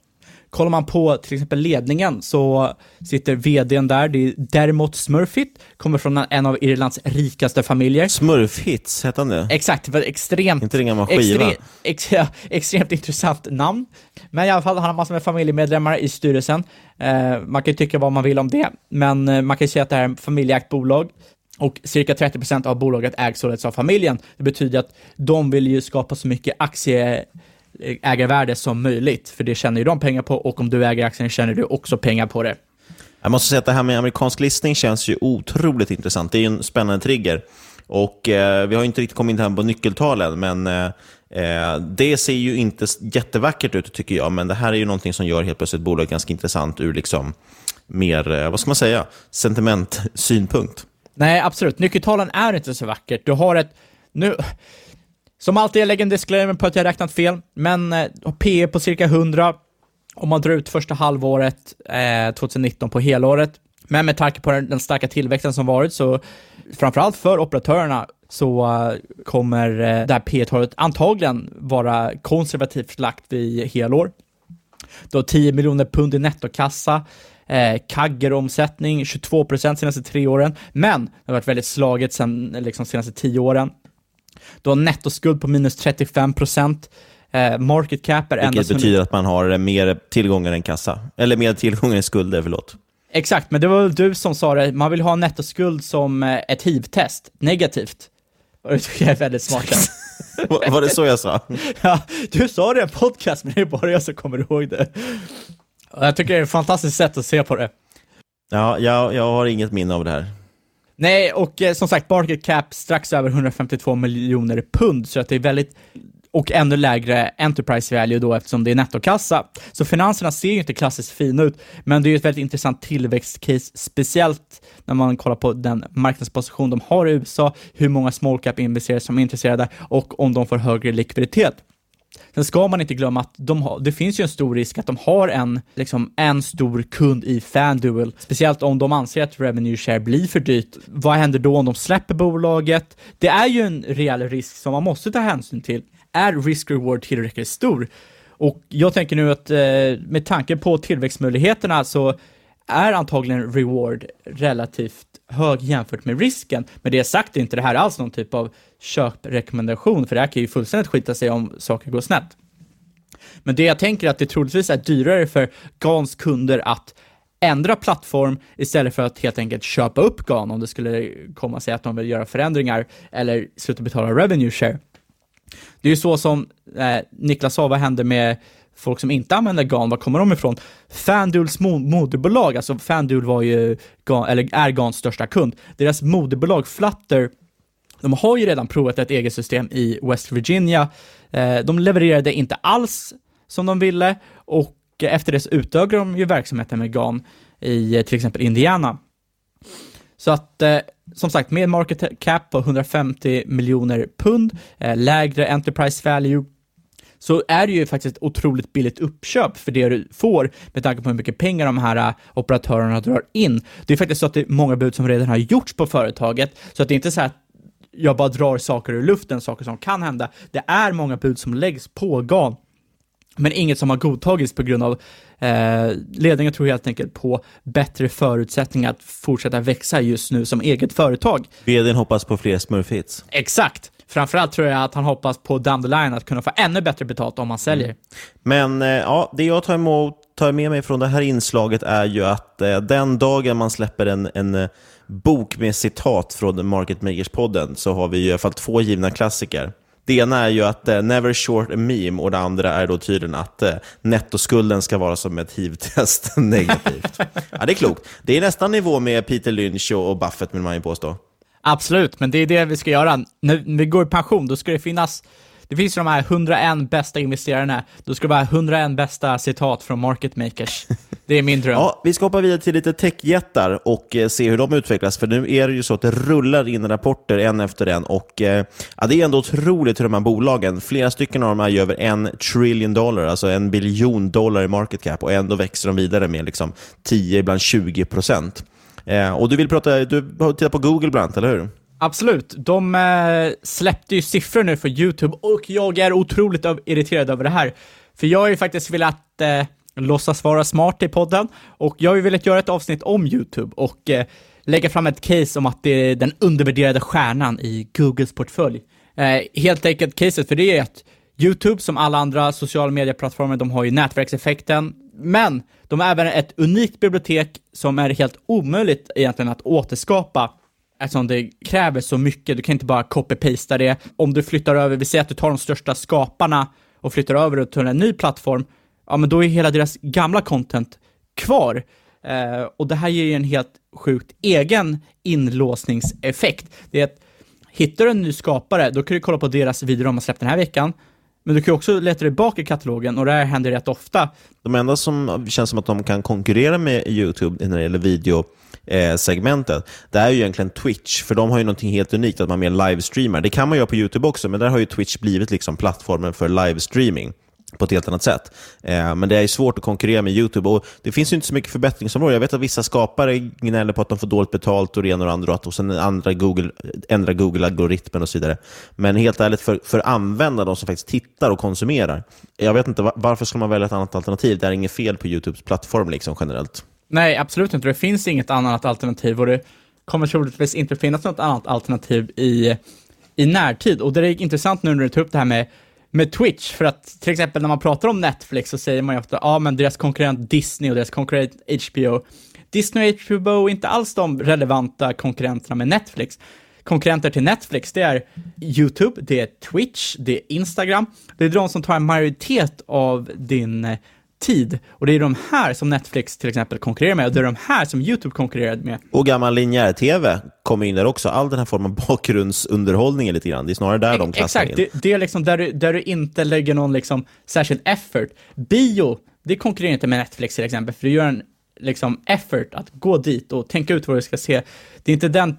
Kollar man på till exempel ledningen så sitter vdn där, det är Dermot Smurfit, kommer från en av Irlands rikaste familjer. Smurfhits, hette han det? Exakt, det var extremt... Inte det gamla skiva? Extre, ex, ja, extremt intressant namn. Men i alla fall, han har massor med familjemedlemmar i styrelsen. Eh, man kan ju tycka vad man vill om det, men eh, man kan ju säga att det här är ett familjeägt bolag. Och cirka 30% av bolaget ägs således av familjen. Det betyder att de vill ju skapa så mycket aktie ägarvärde som möjligt, för det tjänar ju de pengar på och om du äger aktien tjänar du också pengar på det. Jag måste säga att det här med amerikansk listning känns ju otroligt intressant. Det är ju en spännande trigger. Och eh, Vi har inte riktigt kommit in på nyckeltalen, men eh, eh, det ser ju inte jättevackert ut tycker jag. Men det här är ju någonting som gör helt plötsligt bolaget ganska intressant ur liksom mer, eh, vad ska man säga, sentimentsynpunkt. Nej, absolut. Nyckeltalen är inte så vackert. Du har ett... Nu, som alltid, jag lägger en disclaimer på att jag räknat fel, men eh, PE på cirka 100 om man drar ut första halvåret eh, 2019 på helåret. Men med tanke på den, den starka tillväxten som varit, så framförallt för operatörerna, så uh, kommer uh, det här P-talet antagligen vara konservativt lagt i helår. Då 10 miljoner pund i nettokassa, eh, kaggeromsättning 22 procent senaste tre åren, men det har varit väldigt slaget sen liksom senaste tio åren. Du har nettoskuld på minus 35 procent. Eh, market cap är Vilket betyder att man har mer tillgångar än kassa. Eller mer tillgångar än skulder, förlåt. Exakt, men det var väl du som sa det. Man vill ha nettoskuld som eh, ett hiv-test, negativt. Och det tycker jag är väldigt smart. var det så jag sa? ja, du sa det i en podcast, men det är bara jag som kommer ihåg det. Och jag tycker det är ett fantastiskt sätt att se på det. Ja, jag, jag har inget minne av det här. Nej, och eh, som sagt, market cap strax över 152 miljoner pund, så att det är väldigt och ännu lägre enterprise value då eftersom det är nettokassa. Så finanserna ser ju inte klassiskt fina ut, men det är ju ett väldigt intressant tillväxtcase, speciellt när man kollar på den marknadsposition de har i USA, hur många small cap investerare som är intresserade och om de får högre likviditet. Sen ska man inte glömma att de har, det finns ju en stor risk att de har en, liksom, en stor kund i FanDuel, speciellt om de anser att revenue share blir för dyrt. Vad händer då om de släpper bolaget? Det är ju en reell risk som man måste ta hänsyn till. Är risk-reward tillräckligt stor? Och jag tänker nu att eh, med tanke på tillväxtmöjligheterna så är antagligen reward relativt hög jämfört med risken. Men det jag sagt är inte det här alls någon typ av köprekommendation, för det här kan ju fullständigt skita sig om saker går snett. Men det jag tänker är att det troligtvis är dyrare för GANs kunder att ändra plattform istället för att helt enkelt köpa upp GAN om det skulle komma sig att de vill göra förändringar eller sluta betala revenue share. Det är ju så som eh, Niklas sa, vad händer med folk som inte använder GAN, var kommer de ifrån? FanDuels moderbolag, alltså FanDuel var ju, GAN, eller är GANs största kund, deras moderbolag Flutter, de har ju redan provat ett eget system i West Virginia. Eh, de levererade inte alls som de ville och efter det så utökade de ju verksamheten med GAN i eh, till exempel Indiana. Så att, eh, som sagt, med market cap på 150 miljoner pund, eh, lägre enterprise value, så är det ju faktiskt ett otroligt billigt uppköp för det du får med tanke på hur mycket pengar de här uh, operatörerna drar in. Det är faktiskt så att det är många bud som redan har gjorts på företaget, så att det är inte så att jag bara drar saker ur luften, saker som kan hända. Det är många bud som läggs på GAN men inget som har godtagits på grund av eh, ledningen tror helt enkelt på bättre förutsättningar att fortsätta växa just nu som eget företag. Vdn hoppas på fler smurfhits. Exakt. Framförallt tror jag att han hoppas på down the line att kunna få ännu bättre betalt om han säljer. Mm. Men eh, ja, det jag tar, emot, tar med mig från det här inslaget är ju att eh, den dagen man släpper en, en eh, bok med citat från Market Makers-podden så har vi i alla fall två givna klassiker. Det ena är ju att eh, never short a meme och det andra är då tydligen att eh, nettoskulden ska vara som ett hiv-test negativt. ja, det är klokt. Det är nästan nivå med Peter Lynch och Buffett vill man ju påstå. Absolut, men det är det vi ska göra. När vi går i pension, då ska det finnas det finns ju de här 101 bästa investerarna. Då ska det vara 101 bästa citat från market makers. Det är min dröm. Ja, vi ska hoppa vidare till lite techjättar och eh, se hur de utvecklas. För nu är det ju så att det rullar in rapporter en efter en. Och eh, ja, Det är ändå otroligt hur de här bolagen, flera stycken av dem är ju över en trillion dollar, alltså en biljon dollar i market cap. Och ändå växer de vidare med liksom 10, ibland 20 procent. Eh, och du vill prata, du har tittat på Google bland annat, eller hur? Absolut. De eh, släppte ju siffror nu för YouTube och jag är otroligt irriterad över det här. För jag har ju faktiskt velat eh, låtsas vara smart i podden och jag har ju velat göra ett avsnitt om YouTube och eh, lägga fram ett case om att det är den undervärderade stjärnan i Googles portfölj. Eh, helt enkelt caset för det är att YouTube, som alla andra sociala medieplattformar, de har ju nätverkseffekten, men de har även ett unikt bibliotek som är helt omöjligt egentligen att återskapa eftersom det kräver så mycket. Du kan inte bara copy-pasta det. Om du flyttar över, vi säger att du tar de största skaparna och flyttar över det till en ny plattform, ja men då är hela deras gamla content kvar. Eh, och det här ger ju en helt sjukt egen inlåsningseffekt. Det är att hittar du en ny skapare, då kan du kolla på deras video de har släppt den här veckan, men du kan också leta dig bak i katalogen och det här händer rätt ofta. De enda som känns som att de kan konkurrera med YouTube när det gäller video eh, segmentet, det är ju egentligen Twitch, för de har ju någonting helt unikt, att man mer livestreamar. Det kan man göra på YouTube också, men där har ju Twitch blivit liksom plattformen för livestreaming på ett helt annat sätt. Eh, men det är svårt att konkurrera med YouTube och det finns ju inte så mycket förbättringsområden. Jag vet att vissa skapare gnäller på att de får dåligt betalt och det ena och andra och sen andra Google, ändrar Google-algoritmen och så vidare. Men helt ärligt, för, för användare, de som faktiskt tittar och konsumerar, jag vet inte varför ska man välja ett annat alternativ? Det är inget fel på YouTubes plattform liksom generellt. Nej, absolut inte. Det finns inget annat alternativ och det kommer troligtvis inte finnas något annat alternativ i, i närtid. Och det är intressant nu när du tar upp det här med, med Twitch, för att till exempel när man pratar om Netflix så säger man ju ofta, ja ah, men deras konkurrent Disney och deras konkurrent HBO. Disney och HBO är inte alls de relevanta konkurrenterna med Netflix. Konkurrenter till Netflix, det är YouTube, det är Twitch, det är Instagram. Det är de som tar en majoritet av din eh, tid. Och det är de här som Netflix till exempel konkurrerar med och det är de här som YouTube konkurrerar med. Och gammal linjär-tv kommer in där också. All den här formen av bakgrundsunderhållning lite grann. Det är snarare där e de klassar Exakt, in. det, det, är liksom där du, där du inte lägger någon liksom särskild effort. Bio, det konkurrerar inte med Netflix till exempel, för du gör en liksom effort att gå dit och tänka ut vad du ska se. Det är inte den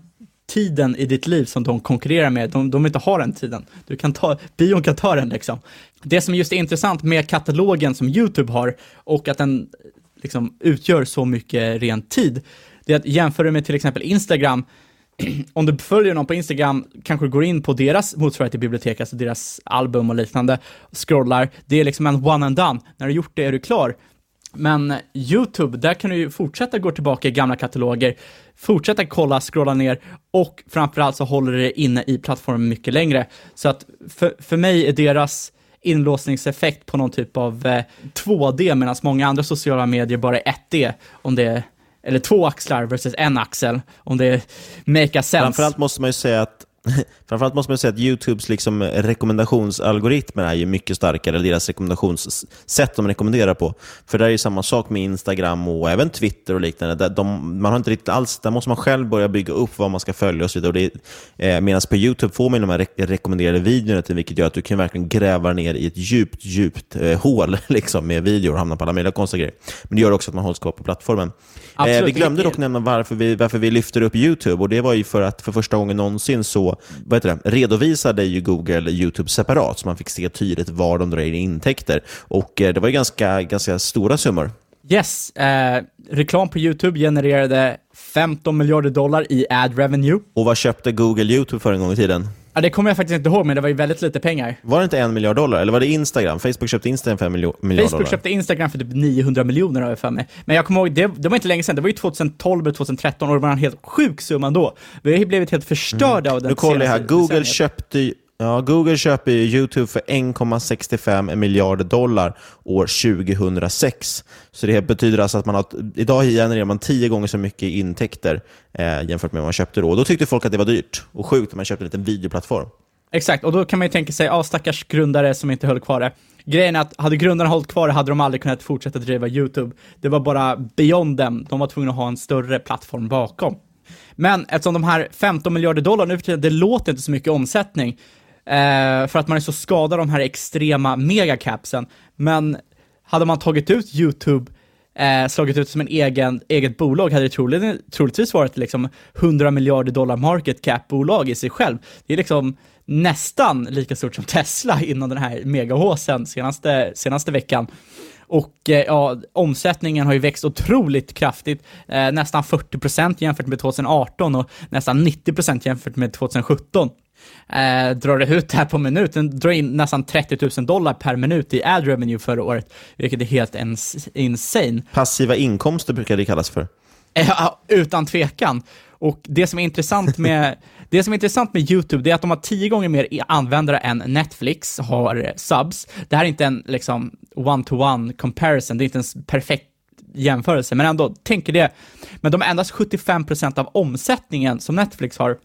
tiden i ditt liv som de konkurrerar med, de, de inte har den tiden. Du kan ta, bion kan ta den liksom. Det som just är intressant med katalogen som YouTube har och att den liksom utgör så mycket ren tid, det är att jämföra med till exempel Instagram, om du följer någon på Instagram, kanske går in på deras motsvarighet till bibliotek, alltså deras album och liknande, scrollar, det är liksom en one and done. När du gjort det är du klar. Men YouTube, där kan du ju fortsätta gå tillbaka i gamla kataloger, fortsätta kolla, scrolla ner och framförallt så håller det inne i plattformen mycket längre. Så att för, för mig är deras inlåsningseffekt på någon typ av eh, 2D medan många andra sociala medier bara är 1D, om det är eller två axlar versus en axel, om det make a sense. Framförallt måste man ju säga att Framförallt måste man säga att YouTubes liksom rekommendationsalgoritmer är ju mycket starkare, eller deras rekommendationssätt de rekommenderar på. För det är ju samma sak med Instagram och även Twitter och liknande. Där de, man har inte riktigt alls, där måste man själv börja bygga upp vad man ska följa och så vidare. eh, Medan på YouTube får man de här rekommenderade videorna, till, vilket gör att du kan verkligen gräva ner i ett djupt, djupt eh, hål liksom, med videor och hamna på alla möjliga konstiga grejer. Men det gör också att man hålls kvar på plattformen. Eh, vi glömde dock nämna varför vi, varför vi lyfter upp YouTube och det var ju för att för första gången någonsin så vad heter det, redovisade ju Google YouTube separat, så man fick se tydligt var de drar in intäkter. Och eh, det var ju ganska, ganska stora summor. Yes, eh, reklam på YouTube genererade 15 miljarder dollar i ad revenue. Och vad köpte Google YouTube för en gång i tiden? Ja, det kommer jag faktiskt inte ihåg, men det var ju väldigt lite pengar. Var det inte en miljard dollar? Eller var det Instagram? Facebook köpte Instagram för en miljard dollar? Facebook köpte Instagram för typ 900 miljoner har jag för mig. Men jag kommer ihåg, det, det var inte länge sedan, det var ju 2012 eller 2013 och det var en helt sjuk summa då. Vi har blivit helt förstörda mm. av den Nu kollar jag här, Google köpte Ja, Google köper YouTube för 1,65 miljarder dollar år 2006. Så det betyder alltså att man har, idag genererar man tio gånger så mycket intäkter eh, jämfört med vad man köpte då. Och då tyckte folk att det var dyrt och sjukt att man köpte en liten videoplattform. Exakt, och då kan man ju tänka sig, ja stackars grundare som inte höll kvar det. Grejen är att hade grundarna hållit kvar det hade de aldrig kunnat fortsätta driva YouTube. Det var bara beyond dem. de var tvungna att ha en större plattform bakom. Men eftersom de här 15 miljarder dollar nu för tiden, det låter inte så mycket omsättning, Eh, för att man är så skadad av de här extrema megacapsen. Men hade man tagit ut YouTube, eh, slagit ut som en egen, eget bolag, hade det trolig, troligtvis varit liksom 100 miljarder dollar market cap-bolag i sig själv. Det är liksom nästan lika stort som Tesla innan den här megahåsen senaste, senaste veckan. Och eh, ja, omsättningen har ju växt otroligt kraftigt, eh, nästan 40% jämfört med 2018 och nästan 90% jämfört med 2017 eh, drar det ut det här på minuten, drar in nästan 30 000 dollar per minut i ad revenue förra året, vilket är helt insane. Passiva inkomster brukar det kallas för. Ja, utan tvekan. Och det som är intressant med det som är intressant med YouTube, är att de har tio gånger mer användare än Netflix har subs. Det här är inte en liksom one-to-one comparison, det är inte en perfekt jämförelse, men ändå, tänk det. Men de har endast 75% av omsättningen som Netflix har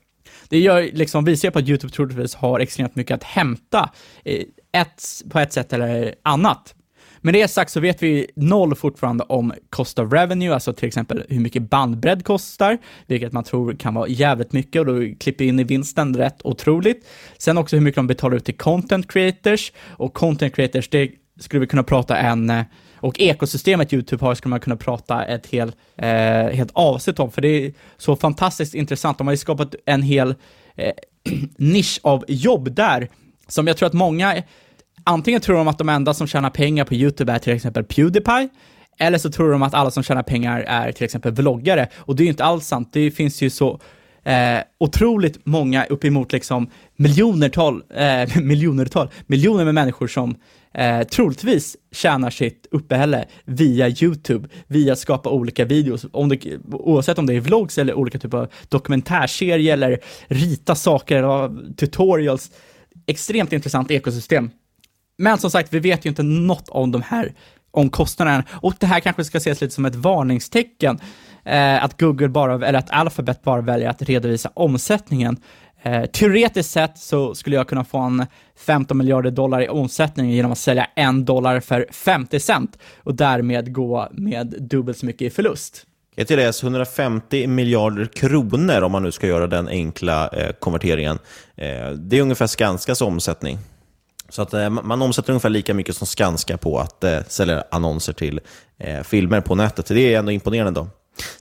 det gör, liksom, visar ju på att YouTube troligtvis har extremt mycket att hämta, eh, ett, på ett sätt eller annat. Med det sagt så vet vi noll fortfarande om cost of revenue, alltså till exempel hur mycket bandbredd kostar, vilket man tror kan vara jävligt mycket och då klipper in i vinsten rätt otroligt. Sen också hur mycket de betalar ut till content creators och content creators, det skulle vi kunna prata en eh, och ekosystemet YouTube har skulle man kunna prata ett hel, eh, helt avsnitt om, för det är så fantastiskt intressant. De har ju skapat en hel eh, nisch av jobb där, som jag tror att många, antingen tror de att de enda som tjänar pengar på YouTube är till exempel Pewdiepie, eller så tror de att alla som tjänar pengar är till exempel vloggare, och det är ju inte alls sant. Det finns ju så eh, otroligt många, uppemot liksom miljonertal, eh, miljonertal, miljoner med människor som eh, troligtvis tjänar sitt uppehälle via YouTube, via att skapa olika videos, om det, oavsett om det är vlogs eller olika typer av dokumentärserier eller rita saker eller tutorials. Extremt intressant ekosystem. Men som sagt, vi vet ju inte något om de här om kostnaderna. Och det här kanske ska ses lite som ett varningstecken, eh, att Google bara, eller att Alphabet bara väljer att redovisa omsättningen. Eh, teoretiskt sett så skulle jag kunna få en 15 miljarder dollar i omsättning genom att sälja en dollar för 50 cent och därmed gå med dubbelt så mycket i förlust. Jag tilläggas 150 miljarder kronor om man nu ska göra den enkla eh, konverteringen. Eh, det är ungefär Skanskas omsättning. Så att, eh, man omsätter ungefär lika mycket som Skanska på att eh, sälja annonser till eh, filmer på nätet. Det är ändå imponerande. Då.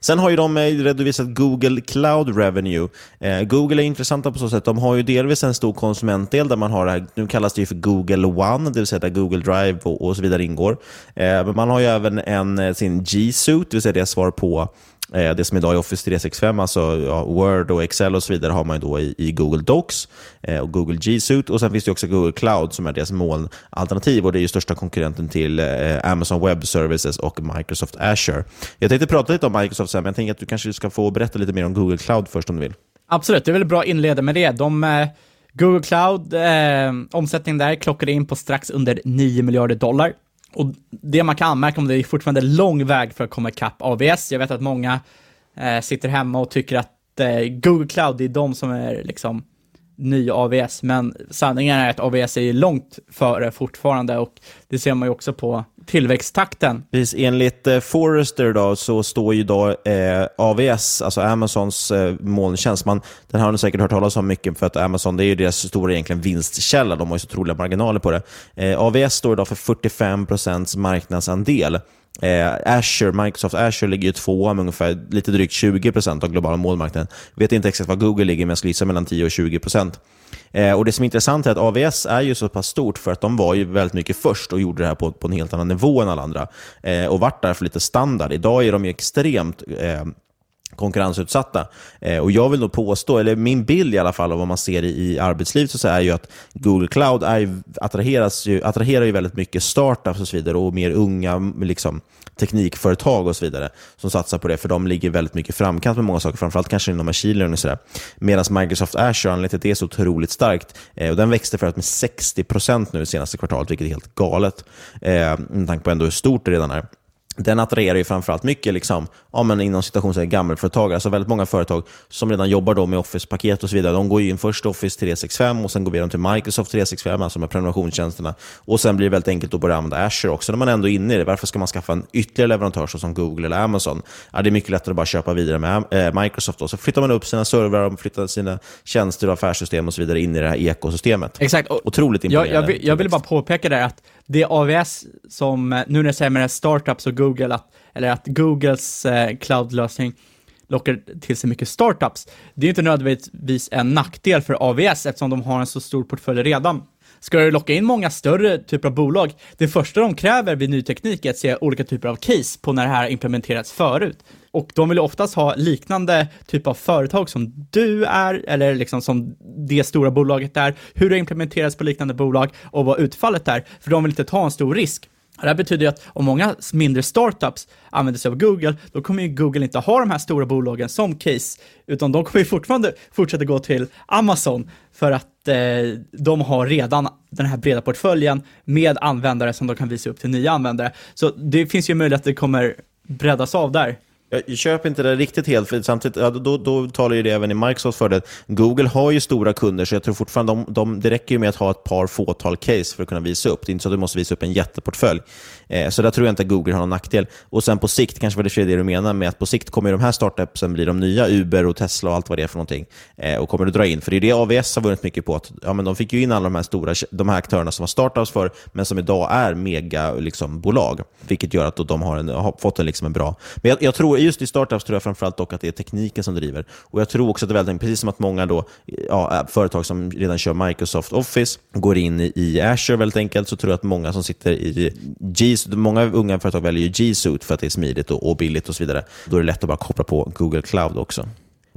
Sen har ju de eh, redovisat Google Cloud Revenue. Eh, Google är intressanta på så sätt. De har ju delvis en stor konsumentdel där man har det här, nu kallas det ju för Google One, det vill säga där Google Drive och, och så vidare ingår. Eh, men man har ju även en, eh, sin G Suite, det vill säga det svar på Eh, det som idag är Office 365, alltså ja, Word och Excel och så vidare, har man ju då i, i Google Docs eh, och Google G Suite. Och sen finns det också Google Cloud som är deras molnalternativ och det är ju största konkurrenten till eh, Amazon Web Services och Microsoft Azure. Jag tänkte prata lite om Microsoft sen, men jag tänker att du kanske ska få berätta lite mer om Google Cloud först om du vill. Absolut, det är väl bra att inleda med det. De, eh, Google Cloud, eh, omsättningen där klockade in på strax under 9 miljarder dollar. Och det man kan anmärka om det är fortfarande lång väg för att komma ikapp AVS. Jag vet att många eh, sitter hemma och tycker att eh, Google Cloud, det är de som är liksom ny AVS, men sanningen är att AVS är långt före fortfarande och det ser man ju också på tillväxttakten. Precis, enligt eh, Forrester då, så står ju då eh, AVS, alltså Amazons eh, molntjänst, man, den har ni säkert hört talas om mycket för att Amazon det är ju deras stora egentligen vinstkälla, de har ju så otroliga marginaler på det. Eh, AVS står idag för 45% marknadsandel. Eh, Azure, Microsoft Azure ligger ju tvåa med ungefär lite drygt 20% av globala målmarknaden. Jag vet inte exakt vad Google ligger, men jag skulle gissa mellan 10 och 20%. Eh, och Det som är intressant är att AVS är ju så pass stort för att de var ju väldigt mycket först och gjorde det här på, på en helt annan nivå än alla andra. Eh, och vart därför lite standard. Idag är de ju extremt eh, konkurrensutsatta. Eh, och Jag vill nog påstå, eller min bild i alla fall av vad man ser i, i arbetslivet, så är ju att Google Cloud är, attraheras ju, attraherar ju väldigt mycket startups och så vidare och mer unga liksom, teknikföretag och så vidare som satsar på det, för de ligger väldigt mycket framkant med många saker, framförallt kanske inom machine learning och sådär. Medan Microsoft Azure, anledningen till att det är så otroligt starkt, eh, och den växte för att med 60% nu senaste kvartalet, vilket är helt galet, eh, med tanke på ändå hur stort det redan är den attraherar ju framförallt mycket liksom, ja, men inom situationen gammelföretagare. Alltså väldigt många företag som redan jobbar då med Office-paket och så vidare. De går in först Office 365 och sen går vi till Microsoft 365, alltså med prenumerationstjänsterna. Och sen blir det väldigt enkelt att börja använda Azure också när man ändå är inne i det. Varför ska man skaffa en ytterligare leverantör som Google eller Amazon? Ja, det är mycket lättare att bara köpa vidare med äh, Microsoft. Då. Så flyttar man upp sina servrar, och flyttar sina tjänster och affärssystem och så vidare in i det här ekosystemet. Exakt. Otroligt imponerande. Jag, jag, vill, jag vill bara påpeka det att det AVS som, nu när jag säger med startups och Google, att, eller att Googles eh, cloudlösning lockar till sig mycket startups, det är inte nödvändigtvis en nackdel för AVS eftersom de har en så stor portfölj redan. Ska du locka in många större typer av bolag, det första de kräver vid ny teknik är att se olika typer av case på när det här implementerats förut. Och de vill oftast ha liknande typ av företag som du är, eller liksom som det stora bolaget är, hur det implementeras på liknande bolag och vad utfallet är, för de vill inte ta en stor risk. Det här betyder ju att om många mindre startups använder sig av Google, då kommer ju Google inte ha de här stora bolagen som case, utan de kommer ju fortfarande fortsätta gå till Amazon för att eh, de har redan den här breda portföljen med användare som de kan visa upp till nya användare. Så det finns ju möjlighet att det kommer breddas av där. Jag köper inte det riktigt helt, för samtidigt, ja, då, då talar ju det även i Microsofts fördel. Google har ju stora kunder, så jag tror fortfarande de, de, det räcker ju med att ha ett par fåtal case för att kunna visa upp. Det är inte så att du måste visa upp en jätteportfölj. Eh, så där tror jag inte att Google har någon nackdel. Och sen på sikt, kanske var det det du menar med att på sikt kommer de här startupsen bli de nya Uber och Tesla och allt vad det är för någonting. Eh, och kommer att dra in, för det är det AVS har vunnit mycket på. Att, ja, men de fick ju in alla de här stora de här aktörerna som var startups för, men som idag är megabolag. Liksom, bolag, vilket gör att de har, en, har fått en, liksom en bra... Men jag, jag tror just i startups tror jag framförallt dock att det är tekniken som driver. Och Jag tror också att det är väldigt, precis som att många då, ja, eh, företag som redan kör Microsoft Office går in i Azure väldigt enkelt, så tror jag att många som sitter i G, många unga företag väljer ju G Suite för att det är smidigt och, och billigt och så vidare. Då är det lätt att bara koppla på Google Cloud också.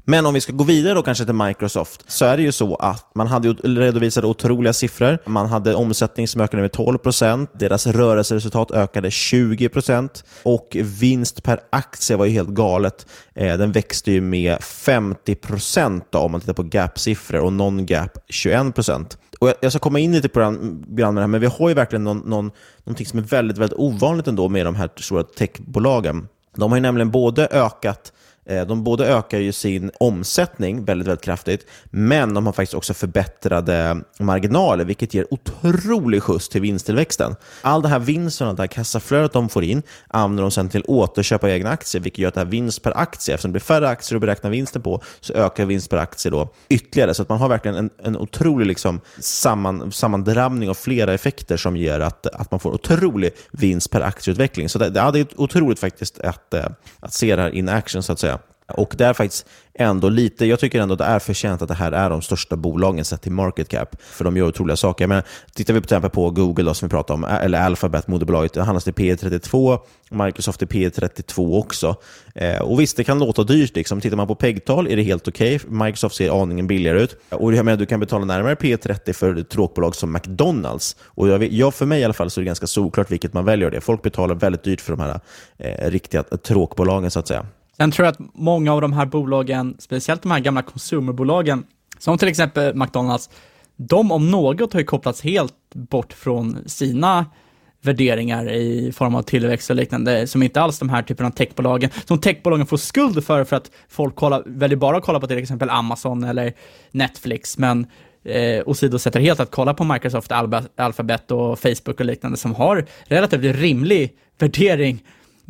Men om vi ska gå vidare då kanske till Microsoft, så är det ju så att man hade redovisat otroliga siffror. Man hade omsättning som ökade med 12% deras rörelseresultat ökade 20% och vinst per aktie var ju helt galet. Eh, den växte ju med 50% om man tittar på gap-siffror och non-gap 21 och jag, ska komma in lite på det här, men vi har ju verkligen någon, någon, någonting som är väldigt, väldigt ovanligt ändå med de här stora techbolagen. De har ju nämligen både ökat Eh, de både ökar ju sin omsättning väldigt, väldigt kraftigt, men de har faktiskt också förbättrade marginaler, vilket ger otrolig skjuts till vinsttillväxten. All det här vinsten, det här kassaflödet de får in, använder de sedan till återköp av egna aktier, vilket gör att det här vinst per aktie, eftersom det blir färre aktier att beräkna vinsten på, så ökar vinst per aktie då ytterligare. Så att man har verkligen en, en otrolig liksom samman, sammandrabbning av flera effekter som ger att, att man får otrolig vinst per aktieutveckling. Så det, det är otroligt faktiskt att, eh, att se det här in action, så att säga. Och det är faktiskt ändå lite, jag tycker ändå att det är förtjänt att det här är de största bolagen sett till market cap, för de gör otroliga saker. Men tittar vi till exempel på Google då, som vi pratade om, eller Alphabet, moderbolaget, det handlas till P 32, Microsoft till P 32 också. Eh, och visst, det kan låta dyrt. Liksom. Tittar man på PEG-tal är det helt okej. Okay. Microsoft ser aningen billigare ut. Och jag menar, du kan betala närmare P 30 för ett tråkbolag som McDonalds. Och jag, jag, för mig i alla fall så är det ganska solklart vilket man väljer. det. Folk betalar väldigt dyrt för de här eh, riktiga tråkbolagen, så att säga. Sen tror jag att många av de här bolagen, speciellt de här gamla konsumerbolagen, som till exempel McDonalds, de om något har ju kopplats helt bort från sina värderingar i form av tillväxt och liknande, som inte alls de här typerna av techbolagen, som techbolagen får skuld för, för att folk kollar, väljer bara att kolla på till exempel Amazon eller Netflix, men eh, åsidosätter helt att kolla på Microsoft, Alphabet och Facebook och liknande som har relativt rimlig värdering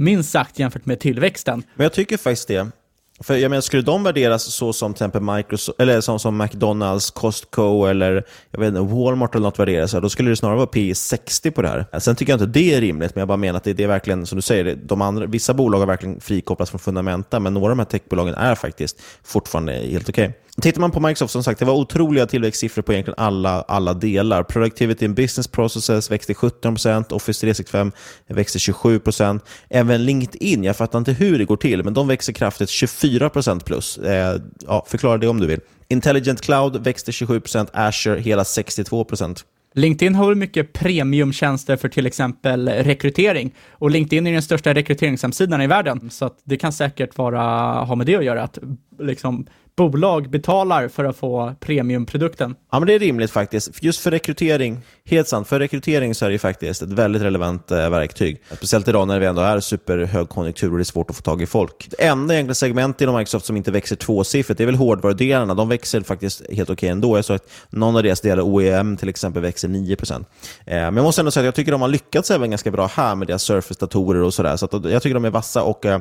minst sagt jämfört med tillväxten. Men jag tycker faktiskt det. För jag menar, skulle de värderas så som till exempel Microsoft, eller som, som McDonalds, Costco eller jag vet inte, Walmart eller något värderas, då skulle det snarare vara P 60 på det här. Sen tycker jag inte det är rimligt, men jag bara menar att det, det är verkligen, som du säger, de andra, vissa bolag har verkligen frikopplats från fundamenta, men några av de här techbolagen är faktiskt fortfarande helt okej. Okay. Tittar man på Microsoft, som sagt, det var otroliga tillväxtsiffror på egentligen alla, alla delar. Productivity in business processes växte 17%, Office 365 växte 27%. Även LinkedIn, jag fattar inte hur det går till, men de växer kraftigt 24% plus. Eh, ja, förklara det om du vill. Intelligent Cloud växte 27%, Azure hela 62%. LinkedIn har väl mycket premiumtjänster för till exempel rekrytering och LinkedIn är den största rekryteringshemsidan i världen, så det kan säkert vara, ha med det att göra, att liksom bolag betalar för att få premiumprodukten. Ja, men det är rimligt faktiskt. Just för rekrytering, helt sant, för rekrytering så är det faktiskt ett väldigt relevant eh, verktyg. Speciellt idag när vi ändå är superhögkonjunktur och det är svårt att få tag i folk. Det enda egentligen segment inom Microsoft som inte växer tvåsiffrigt, det är väl hårdvarudelarna. De växer faktiskt helt okej okay ändå. Jag såg att någon av deras delar, OEM till exempel, växer 9%. Eh, men jag måste ändå säga att jag tycker de har lyckats även ganska bra här med deras Surface-datorer och sådär. Så, så jag tycker de är vassa och eh,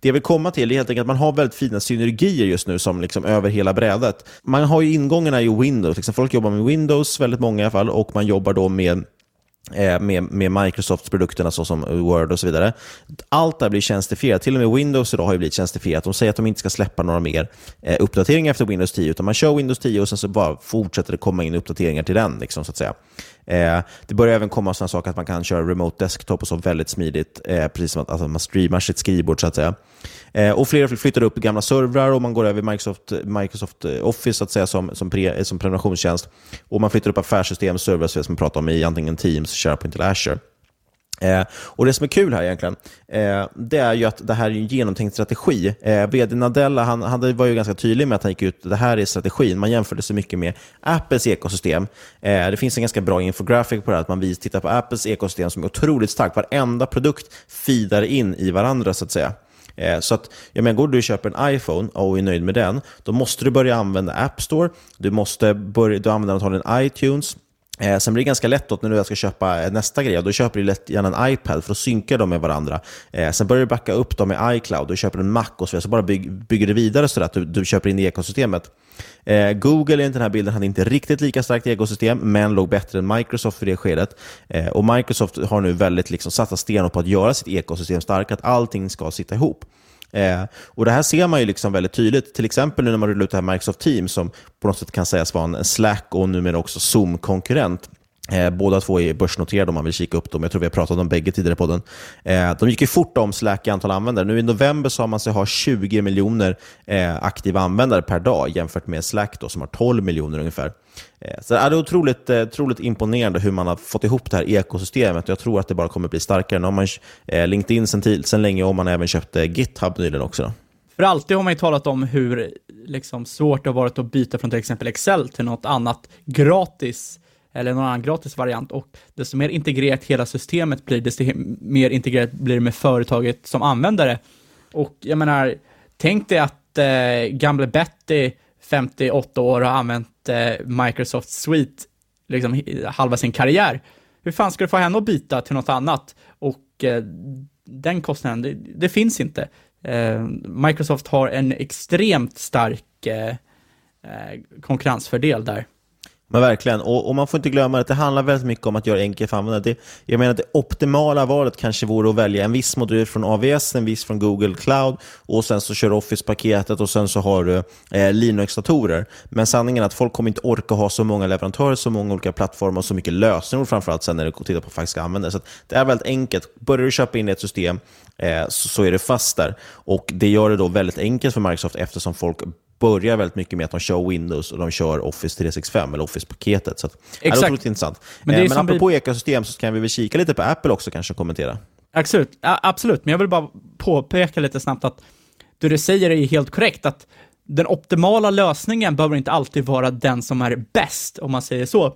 det jag vill komma till är helt enkelt att man har väldigt fina synergier just nu som liksom över hela brädet. Man har ju ingångarna i Windows. Liksom folk jobbar med Windows, väldigt många i alla fall, och man jobbar då med eh, med, med Microsofts produkterna såsom Word och så vidare. Allt där blir tjänstifierat. Till och med Windows idag har ju blivit tjänstifierat. De säger att de inte ska släppa några mer eh, uppdateringar efter Windows 10, utan man kör Windows 10 och sen så bara fortsätter det komma in uppdateringar till den. Liksom, så att säga. Eh, det börjar även komma sådana saker att man kan köra remote desktop och så väldigt smidigt, eh, precis som att alltså, man streamar sitt skrivbord så att säga. Eh, och fler flyttar upp gamla servrar och man går över Microsoft, Microsoft eh, Office så att säga, som, som, pre, eh, som prenumerationstjänst. Och man flyttar upp affärssystem, servrar som vi pratar om i antingen Teams, SharePoint eller Azure. Eh, och Det som är kul här egentligen, eh, det är ju att det här är en genomtänkt strategi. Eh, VD Nadella han, han var ju ganska tydlig med att han gick ut, det här är strategin. Man jämförde så mycket med Apples ekosystem. Eh, det finns en ganska bra infografik på det här, att man vis, tittar på Apples ekosystem som är otroligt starkt. Varenda produkt feedar in i varandra så att säga. Eh, så att, jag menar, går du och köper en iPhone och är nöjd med den, då måste du börja använda App Store, du måste börja, du använder antagligen iTunes, Eh, sen blir det ganska lätt att när du ska köpa eh, nästa grej. Då köper du lätt gärna en iPad för att synka dem med varandra. Eh, sen börjar du backa upp dem med iCloud. Du köper en Mac och så vidare. Så bara bygg, bygger du vidare så att du, du köper in i ekosystemet. Eh, Google i den här bilden hade inte riktigt lika starkt ekosystem, men låg bättre än Microsoft för det skedet. Eh, och Microsoft har nu väldigt liksom satsat stenhårt på att göra sitt ekosystem starkt, att allting ska sitta ihop. Eh, och Det här ser man ju liksom väldigt tydligt, till exempel nu när man rullar ut det här Microsoft Teams, som på något sätt kan sägas vara en Slack och numera också Zoom-konkurrent. Eh, båda två är börsnoterade om man vill kika upp dem. Jag tror vi har pratat om bägge tidigare på den. Eh, de gick ju fort om Slack i antal användare. Nu i november sa man sig ha 20 miljoner eh, aktiva användare per dag jämfört med Slack då, som har 12 miljoner ungefär. Eh, så det är otroligt, eh, otroligt imponerande hur man har fått ihop det här ekosystemet. Jag tror att det bara kommer bli starkare. Nu har man eh, LinkedIn sen, sen länge och man har även köpt GitHub nyligen också. Då. För alltid har man ju talat om hur liksom, svårt det har varit att byta från till exempel Excel till något annat gratis eller någon annan gratis variant och desto mer integrerat hela systemet blir, desto mer integrerat blir det med företaget som användare. Och jag menar, tänk dig att eh, gamle Betty, 58 år, har använt eh, Microsoft Suite liksom halva sin karriär. Hur fan ska du få henne att byta till något annat? Och eh, den kostnaden, det, det finns inte. Eh, Microsoft har en extremt stark eh, eh konkurrensfördel där. Men verkligen, och, och, man får inte glömma att det handlar väldigt mycket om att göra det enkelt för användare. Det, jag menar att det optimala valet kanske vore att välja en viss modul från AVS, en viss från Google Cloud och sen så kör Office-paketet och sen så har du eh, Linux-datorer. Men sanningen är att folk kommer inte orka ha så många leverantörer, så många olika plattformar och så mycket lösenord framförallt sen när du tittar på faktiska användare. Så det är väldigt enkelt. Börjar du köpa in ett system eh, så, så är det fast där. Och det gör det då väldigt enkelt för Microsoft eftersom folk börjar väldigt mycket med att de kör Windows och de kör Office 365 eller Office-paketet. Så att, Exakt. det är otroligt intressant. Men, det är eh, men apropå vi... ekosystem så kan vi väl kika lite på Apple också kanske och kommentera. Absolut, ja, absolut. men jag vill bara påpeka lite snabbt att det du säger är helt korrekt, att den optimala lösningen behöver inte alltid vara den som är bäst, om man säger så.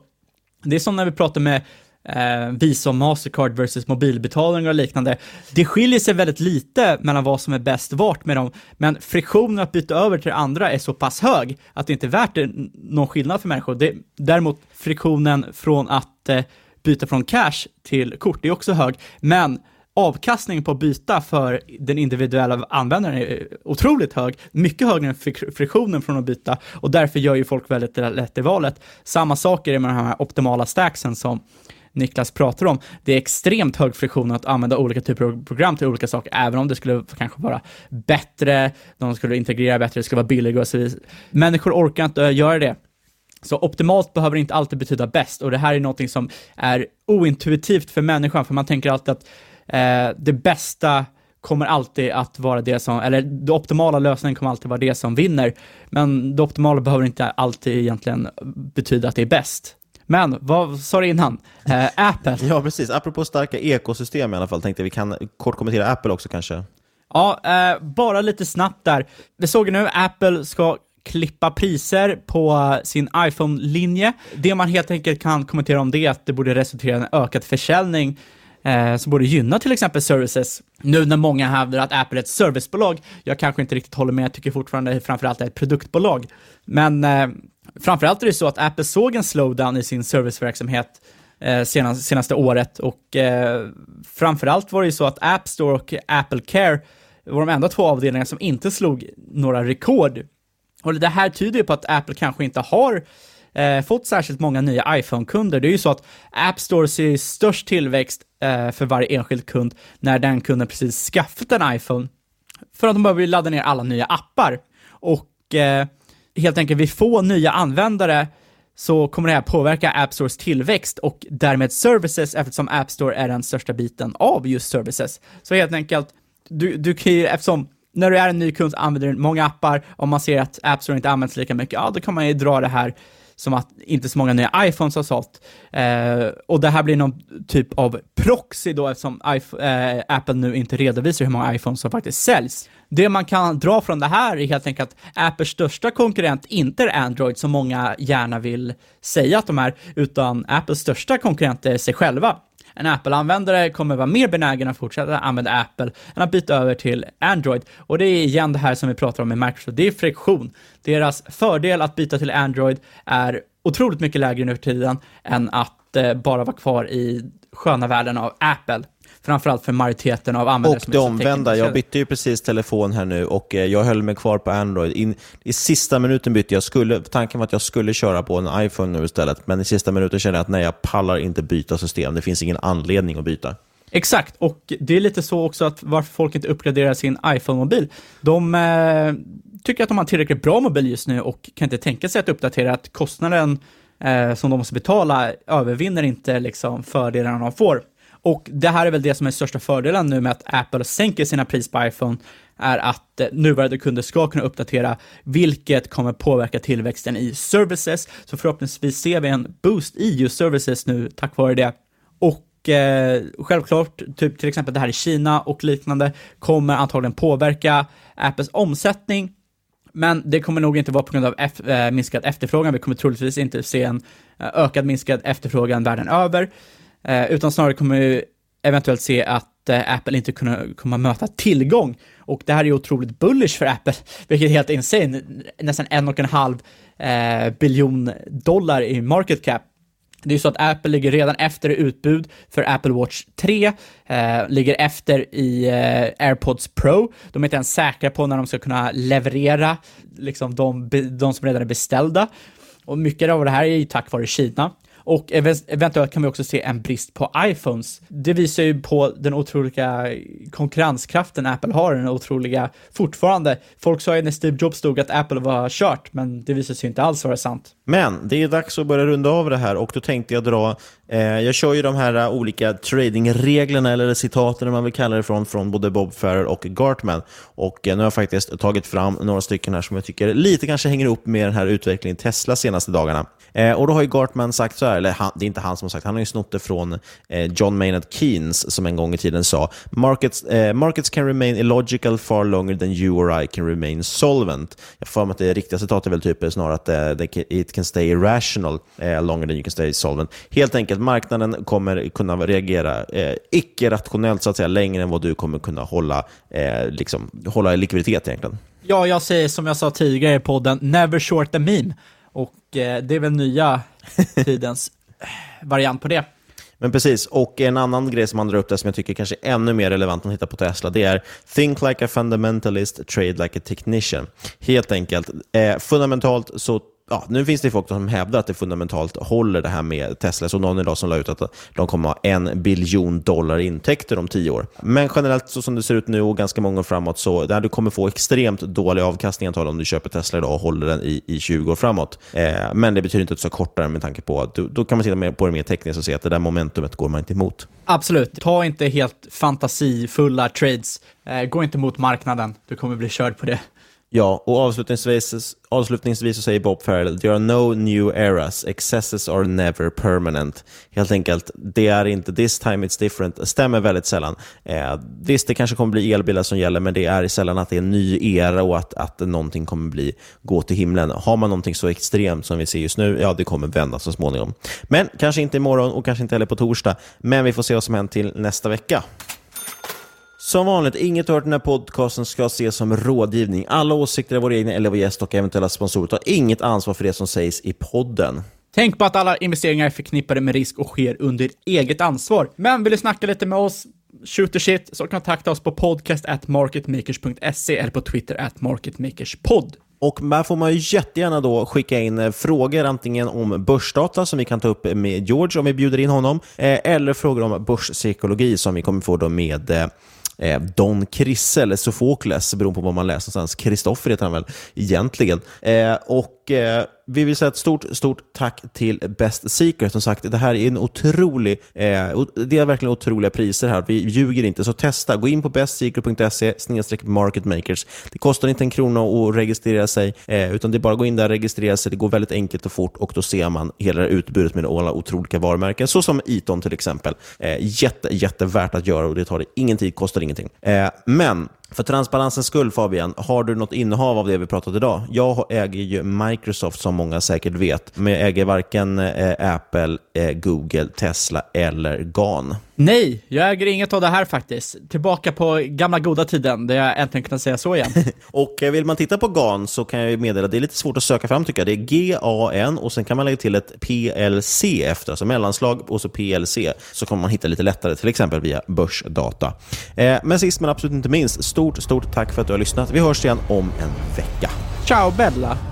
Det är som när vi pratar med eh, Visa och Mastercard versus mobilbetalningar och liknande. Det skiljer sig väldigt lite mellan vad som är bäst vart med dem, men friktionen att byta över till andra är så pass hög att det inte är värt det, någon skillnad för människor. Det, däremot friktionen från att eh, byta från cash till kort är också hög, men avkastningen på att byta för den individuella användaren är eh, otroligt hög, mycket högre än friktionen från att byta och därför gör ju folk väldigt lätt det valet. Samma sak är det med de här optimala stacksen som Niklas pratar om. Det är extremt hög friktion att använda olika typer av program till olika saker, även om det skulle kanske vara bättre, de skulle integrera bättre, det skulle vara billigare och så vidare. Människor orkar inte eh, göra det. Så optimalt behöver inte alltid betyda bäst och det här är någonting som är ointuitivt för människan, för man tänker alltid att eh, det bästa kommer alltid att vara det som, eller den optimala lösningen kommer alltid vara det som vinner. Men det optimala behöver inte alltid egentligen betyda att det är bäst. Men vad sa du innan? Eh, Apple? ja, precis. Apropå starka ekosystem i alla fall, tänkte vi kan kort kommentera Apple också kanske. Ja, eh, bara lite snabbt där. Vi såg nu, Apple ska klippa priser på sin iPhone-linje. Det man helt enkelt kan kommentera om det är att det borde resultera i en ökad försäljning eh, som borde gynna till exempel services. Nu när många hävdar att Apple är ett servicebolag, jag kanske inte riktigt håller med, jag tycker fortfarande framförallt är ett produktbolag. Men eh, framförallt är det så att Apple såg en slowdown i sin serviceverksamhet eh, senaste, senaste året och eh, framförallt var det ju så att App Store och Apple Care var de enda två avdelningar som inte slog några rekord. Och det här tyder ju på att Apple kanske inte har eh, fått särskilt många nya iPhone-kunder. Det är ju så att App Store ser störst tillväxt eh, för varje enskild kund när den kunden precis skaffat en iPhone. För att de behöver ladda ner alla nya appar. Och eh, helt enkelt vid få nya användare så kommer det här påverka App Stores tillväxt och därmed services eftersom App Store är den största biten av just services. Så helt enkelt, du, du kan ju, eftersom när du är en ny kund så använder du många appar, om man ser att App Store inte används lika mycket, ja då kan man ju dra det här som att inte så många nya iPhones har sålt. Eh, och det här blir någon typ av proxy då eftersom iPhone, eh, Apple nu inte redovisar hur många iPhones som faktiskt säljs. Det man kan dra från det här är helt enkelt att Apples största konkurrent inte är Android som många gärna vill säga att de är, utan Apples största konkurrent är sig själva en Apple-användare kommer vara mer benägen att fortsätta använda Apple än att byta över till Android. Och det är igen det här som vi pratar om med Microsoft, det är friktion. Deras fördel att byta till Android är otroligt mycket lägre nu för tiden än att eh, bara vara kvar i sköna världen av Apple framförallt för majoriteten av användare. Och det omvända, jag bytte ju precis telefon här nu och eh, jag höll mig kvar på Android. In, I sista minuten bytte jag, skulle, tanken var att jag skulle köra på en iPhone nu istället, men i sista minuten kände jag att nej, jag pallar inte byta system. Det finns ingen anledning att byta. Exakt, och det är lite så också att varför folk inte uppgraderar sin iPhone-mobil. De eh, tycker att de har en tillräckligt bra mobil just nu och kan inte tänka sig att uppdatera, att kostnaden eh, som de måste betala övervinner inte liksom fördelarna de får. Och det här är väl det som är största fördelen nu med att Apple sänker sina pris på iPhone, är att eh, nuvarande kunder ska kunna uppdatera, vilket kommer påverka tillväxten i services. Så förhoppningsvis ser vi en boost i just services nu tack vare det. Och och självklart, typ till exempel det här i Kina och liknande, kommer antagligen påverka Apples omsättning, men det kommer nog inte vara på grund av F, eh, minskad efterfrågan. Vi kommer troligtvis inte se en ökad minskad efterfrågan världen över. Eh, utan snarare kommer vi eventuellt se att eh, Apple inte kommer, kommer möta tillgång. Och det här är ju otroligt bullish för Apple, vilket är helt insane. Nästan en och en halv eh, biljon dollar i market cap. Det är ju så att Apple ligger redan efter i utbud för Apple Watch 3, eh, ligger efter i eh, AirPods Pro. De är inte ens säkra på när de ska kunna leverera liksom de, de som redan är beställda. Och mycket av det här är ju tack vare Kina. Och eventuellt kan vi också se en brist på iPhones. Det visar ju på den otroliga konkurrenskraften Apple har, den otroliga fortfarande. Folk sa ju när Steve Jobs stod att Apple var kört, men det visade sig inte alls vara sant. Men det är dags att börja runda av det här och då tänkte jag dra, eh, jag kör ju de här eh, olika tradingreglerna eller citaten man vill kalla det från, från både Bob Ferrer och Gartman. Och eh, nu har jag faktiskt tagit fram några stycken här som jag tycker lite kanske hänger upp med den här utvecklingen Tesla senaste dagarna. Eh, och då har ju Gartman sagt så här, eller han, det är inte han som har sagt, han har ju snott det från eh, John Maynard Keynes som en gång i tiden sa markets, eh, markets can remain illogical far longer than you or I can remain solvent. Jag får mig att det riktiga citatet är väl typ snarare att eh, it can stay irrational eh, longer than you can stay solvent. Helt enkelt, marknaden kommer kunna reagera eh, icke-rationellt så att säga längre än vad du kommer kunna hålla, eh, liksom, hålla likviditet egentligen. Ja, jag säger som jag sa tidigare i podden, never short a meme. Och det är väl nya tidens variant på det. Men precis, och en annan grej som man drar upp där som jag tycker kanske är ännu mer relevant man tittar på Tesla, det är think like a fundamentalist, trade like a technician. Helt enkelt, eh, fundamentalt så ja, nu finns det folk som hävdar att det fundamentalt håller det här med Tesla. Så någon idag som la ut att de kommer ha en biljon dollar intäkter om tio år. Men generellt så som det ser ut nu och ganska många år framåt så där du kommer få extremt dålig avkastning antagligen om du köper Tesla idag och håller den i, i 20 år framåt. Eh, men det betyder inte att du ska korta den med tanke på att du, då kan man titta på det mer tekniskt och se att det där momentumet går man inte emot. Absolut. Ta inte helt fantasifulla trades. Eh, gå inte mot marknaden. Du kommer bli körd på det. Ja, och avslutningsvis, avslutningsvis så säger Bob Farrell, there are no new eras, excesses are never permanent. Helt enkelt, det är inte this time it's different, stämmer väldigt sällan. Eh, visst, det kanske kommer bli elbilar som gäller, men det är sällan att det är en ny era och att, att någonting kommer bli, gå till himlen. Har man någonting så extremt som vi ser just nu, ja, det kommer vända så småningom. Men kanske inte imorgon och kanske inte heller på torsdag, men vi får se vad som händer till nästa vecka. Som vanligt, inget hört den här podcasten ska ses som rådgivning. Alla åsikter är våra egna eller vår gäst och eventuella sponsorer tar inget ansvar för det som sägs i podden. Tänk på att alla investeringar är förknippade med risk och sker under eget ansvar. Men vill du snacka lite med oss, shoot the shit, så kontakta oss på podcast at marketmakers.se eller på Twitter at marketmakerspod. Och där får man ju jättegärna då skicka in eh, frågor antingen om börsdata som vi kan ta upp med George om vi bjuder in honom, eh, eller frågor om börspsykologi som vi kommer få då med eh, Don Krisse, eller Sofokles, beroende på vad man läser någonstans. Kristoffer heter han väl egentligen. Eh, och eh, vi vill säga ett stort, stort tack till Best Secret. Som sagt, det här är en otrolig, eh, det är verkligen otroliga priser här. Vi ljuger inte, så testa. Gå in på bestsecret.se marketmakers. Det kostar inte en krona att registrera sig, eh, utan det är bara att gå in där och registrera sig. Det går väldigt enkelt och fort och då ser man hela det utbudet med alla otroliga varumärken, så som Eton till exempel. Eh, jätte, jättevärt att göra och det tar det ingen tid, kostar ingenting. Eh, men för transparensens skull Fabian, har du något innehav av det vi pratat idag? Jag äger ju Microsoft som många säkert vet, men jag äger varken eh, Apple, eh, Google, Tesla eller GAN. Nej, jag äger inget av det här faktiskt. Tillbaka på gamla goda tiden, där jag äntligen kunde säga så igen. och eh, vill man titta på GAN så kan jag meddela, det är lite svårt att söka fram tycker jag. Det är G-A-N och sen kan man lägga till ett PLC efter, alltså mellanslag och så PLC, så kommer man hitta lite lättare, till exempel via börsdata. Eh, men sist men absolut inte minst, stort, stort tack för att du har lyssnat. Vi hörs igen om en vecka. Ciao Bella!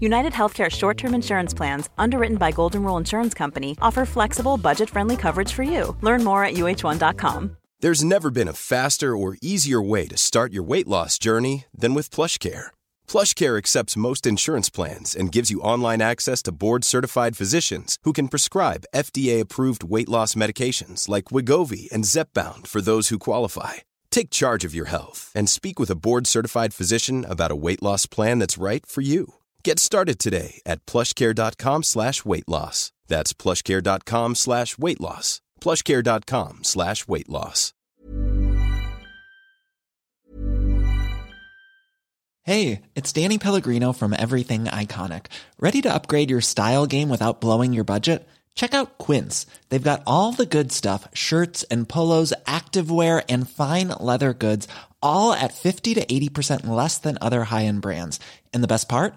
United Healthcare short term insurance plans, underwritten by Golden Rule Insurance Company, offer flexible, budget friendly coverage for you. Learn more at uh1.com. There's never been a faster or easier way to start your weight loss journey than with PlushCare. PlushCare accepts most insurance plans and gives you online access to board-certified physicians who can prescribe FDA-approved weight loss medications like Wigovi and Zepbound for those who qualify. Take charge of your health and speak with a board-certified physician about a weight loss plan that's right for you. Get started today at plushcare.com slash weight loss. That's plushcare.com slash weight loss. plushcare.com slash weight loss. Hey, it's Danny Pellegrino from Everything Iconic. Ready to upgrade your style game without blowing your budget? Check out Quince. They've got all the good stuff, shirts and polos, activewear and fine leather goods, all at 50 to 80% less than other high-end brands. And the best part?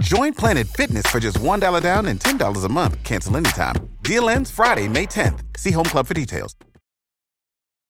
Join Planet Fitness for just $1 down and $10 a month. Cancel anytime. Deal ends Friday, May 10th. See Home Club for details.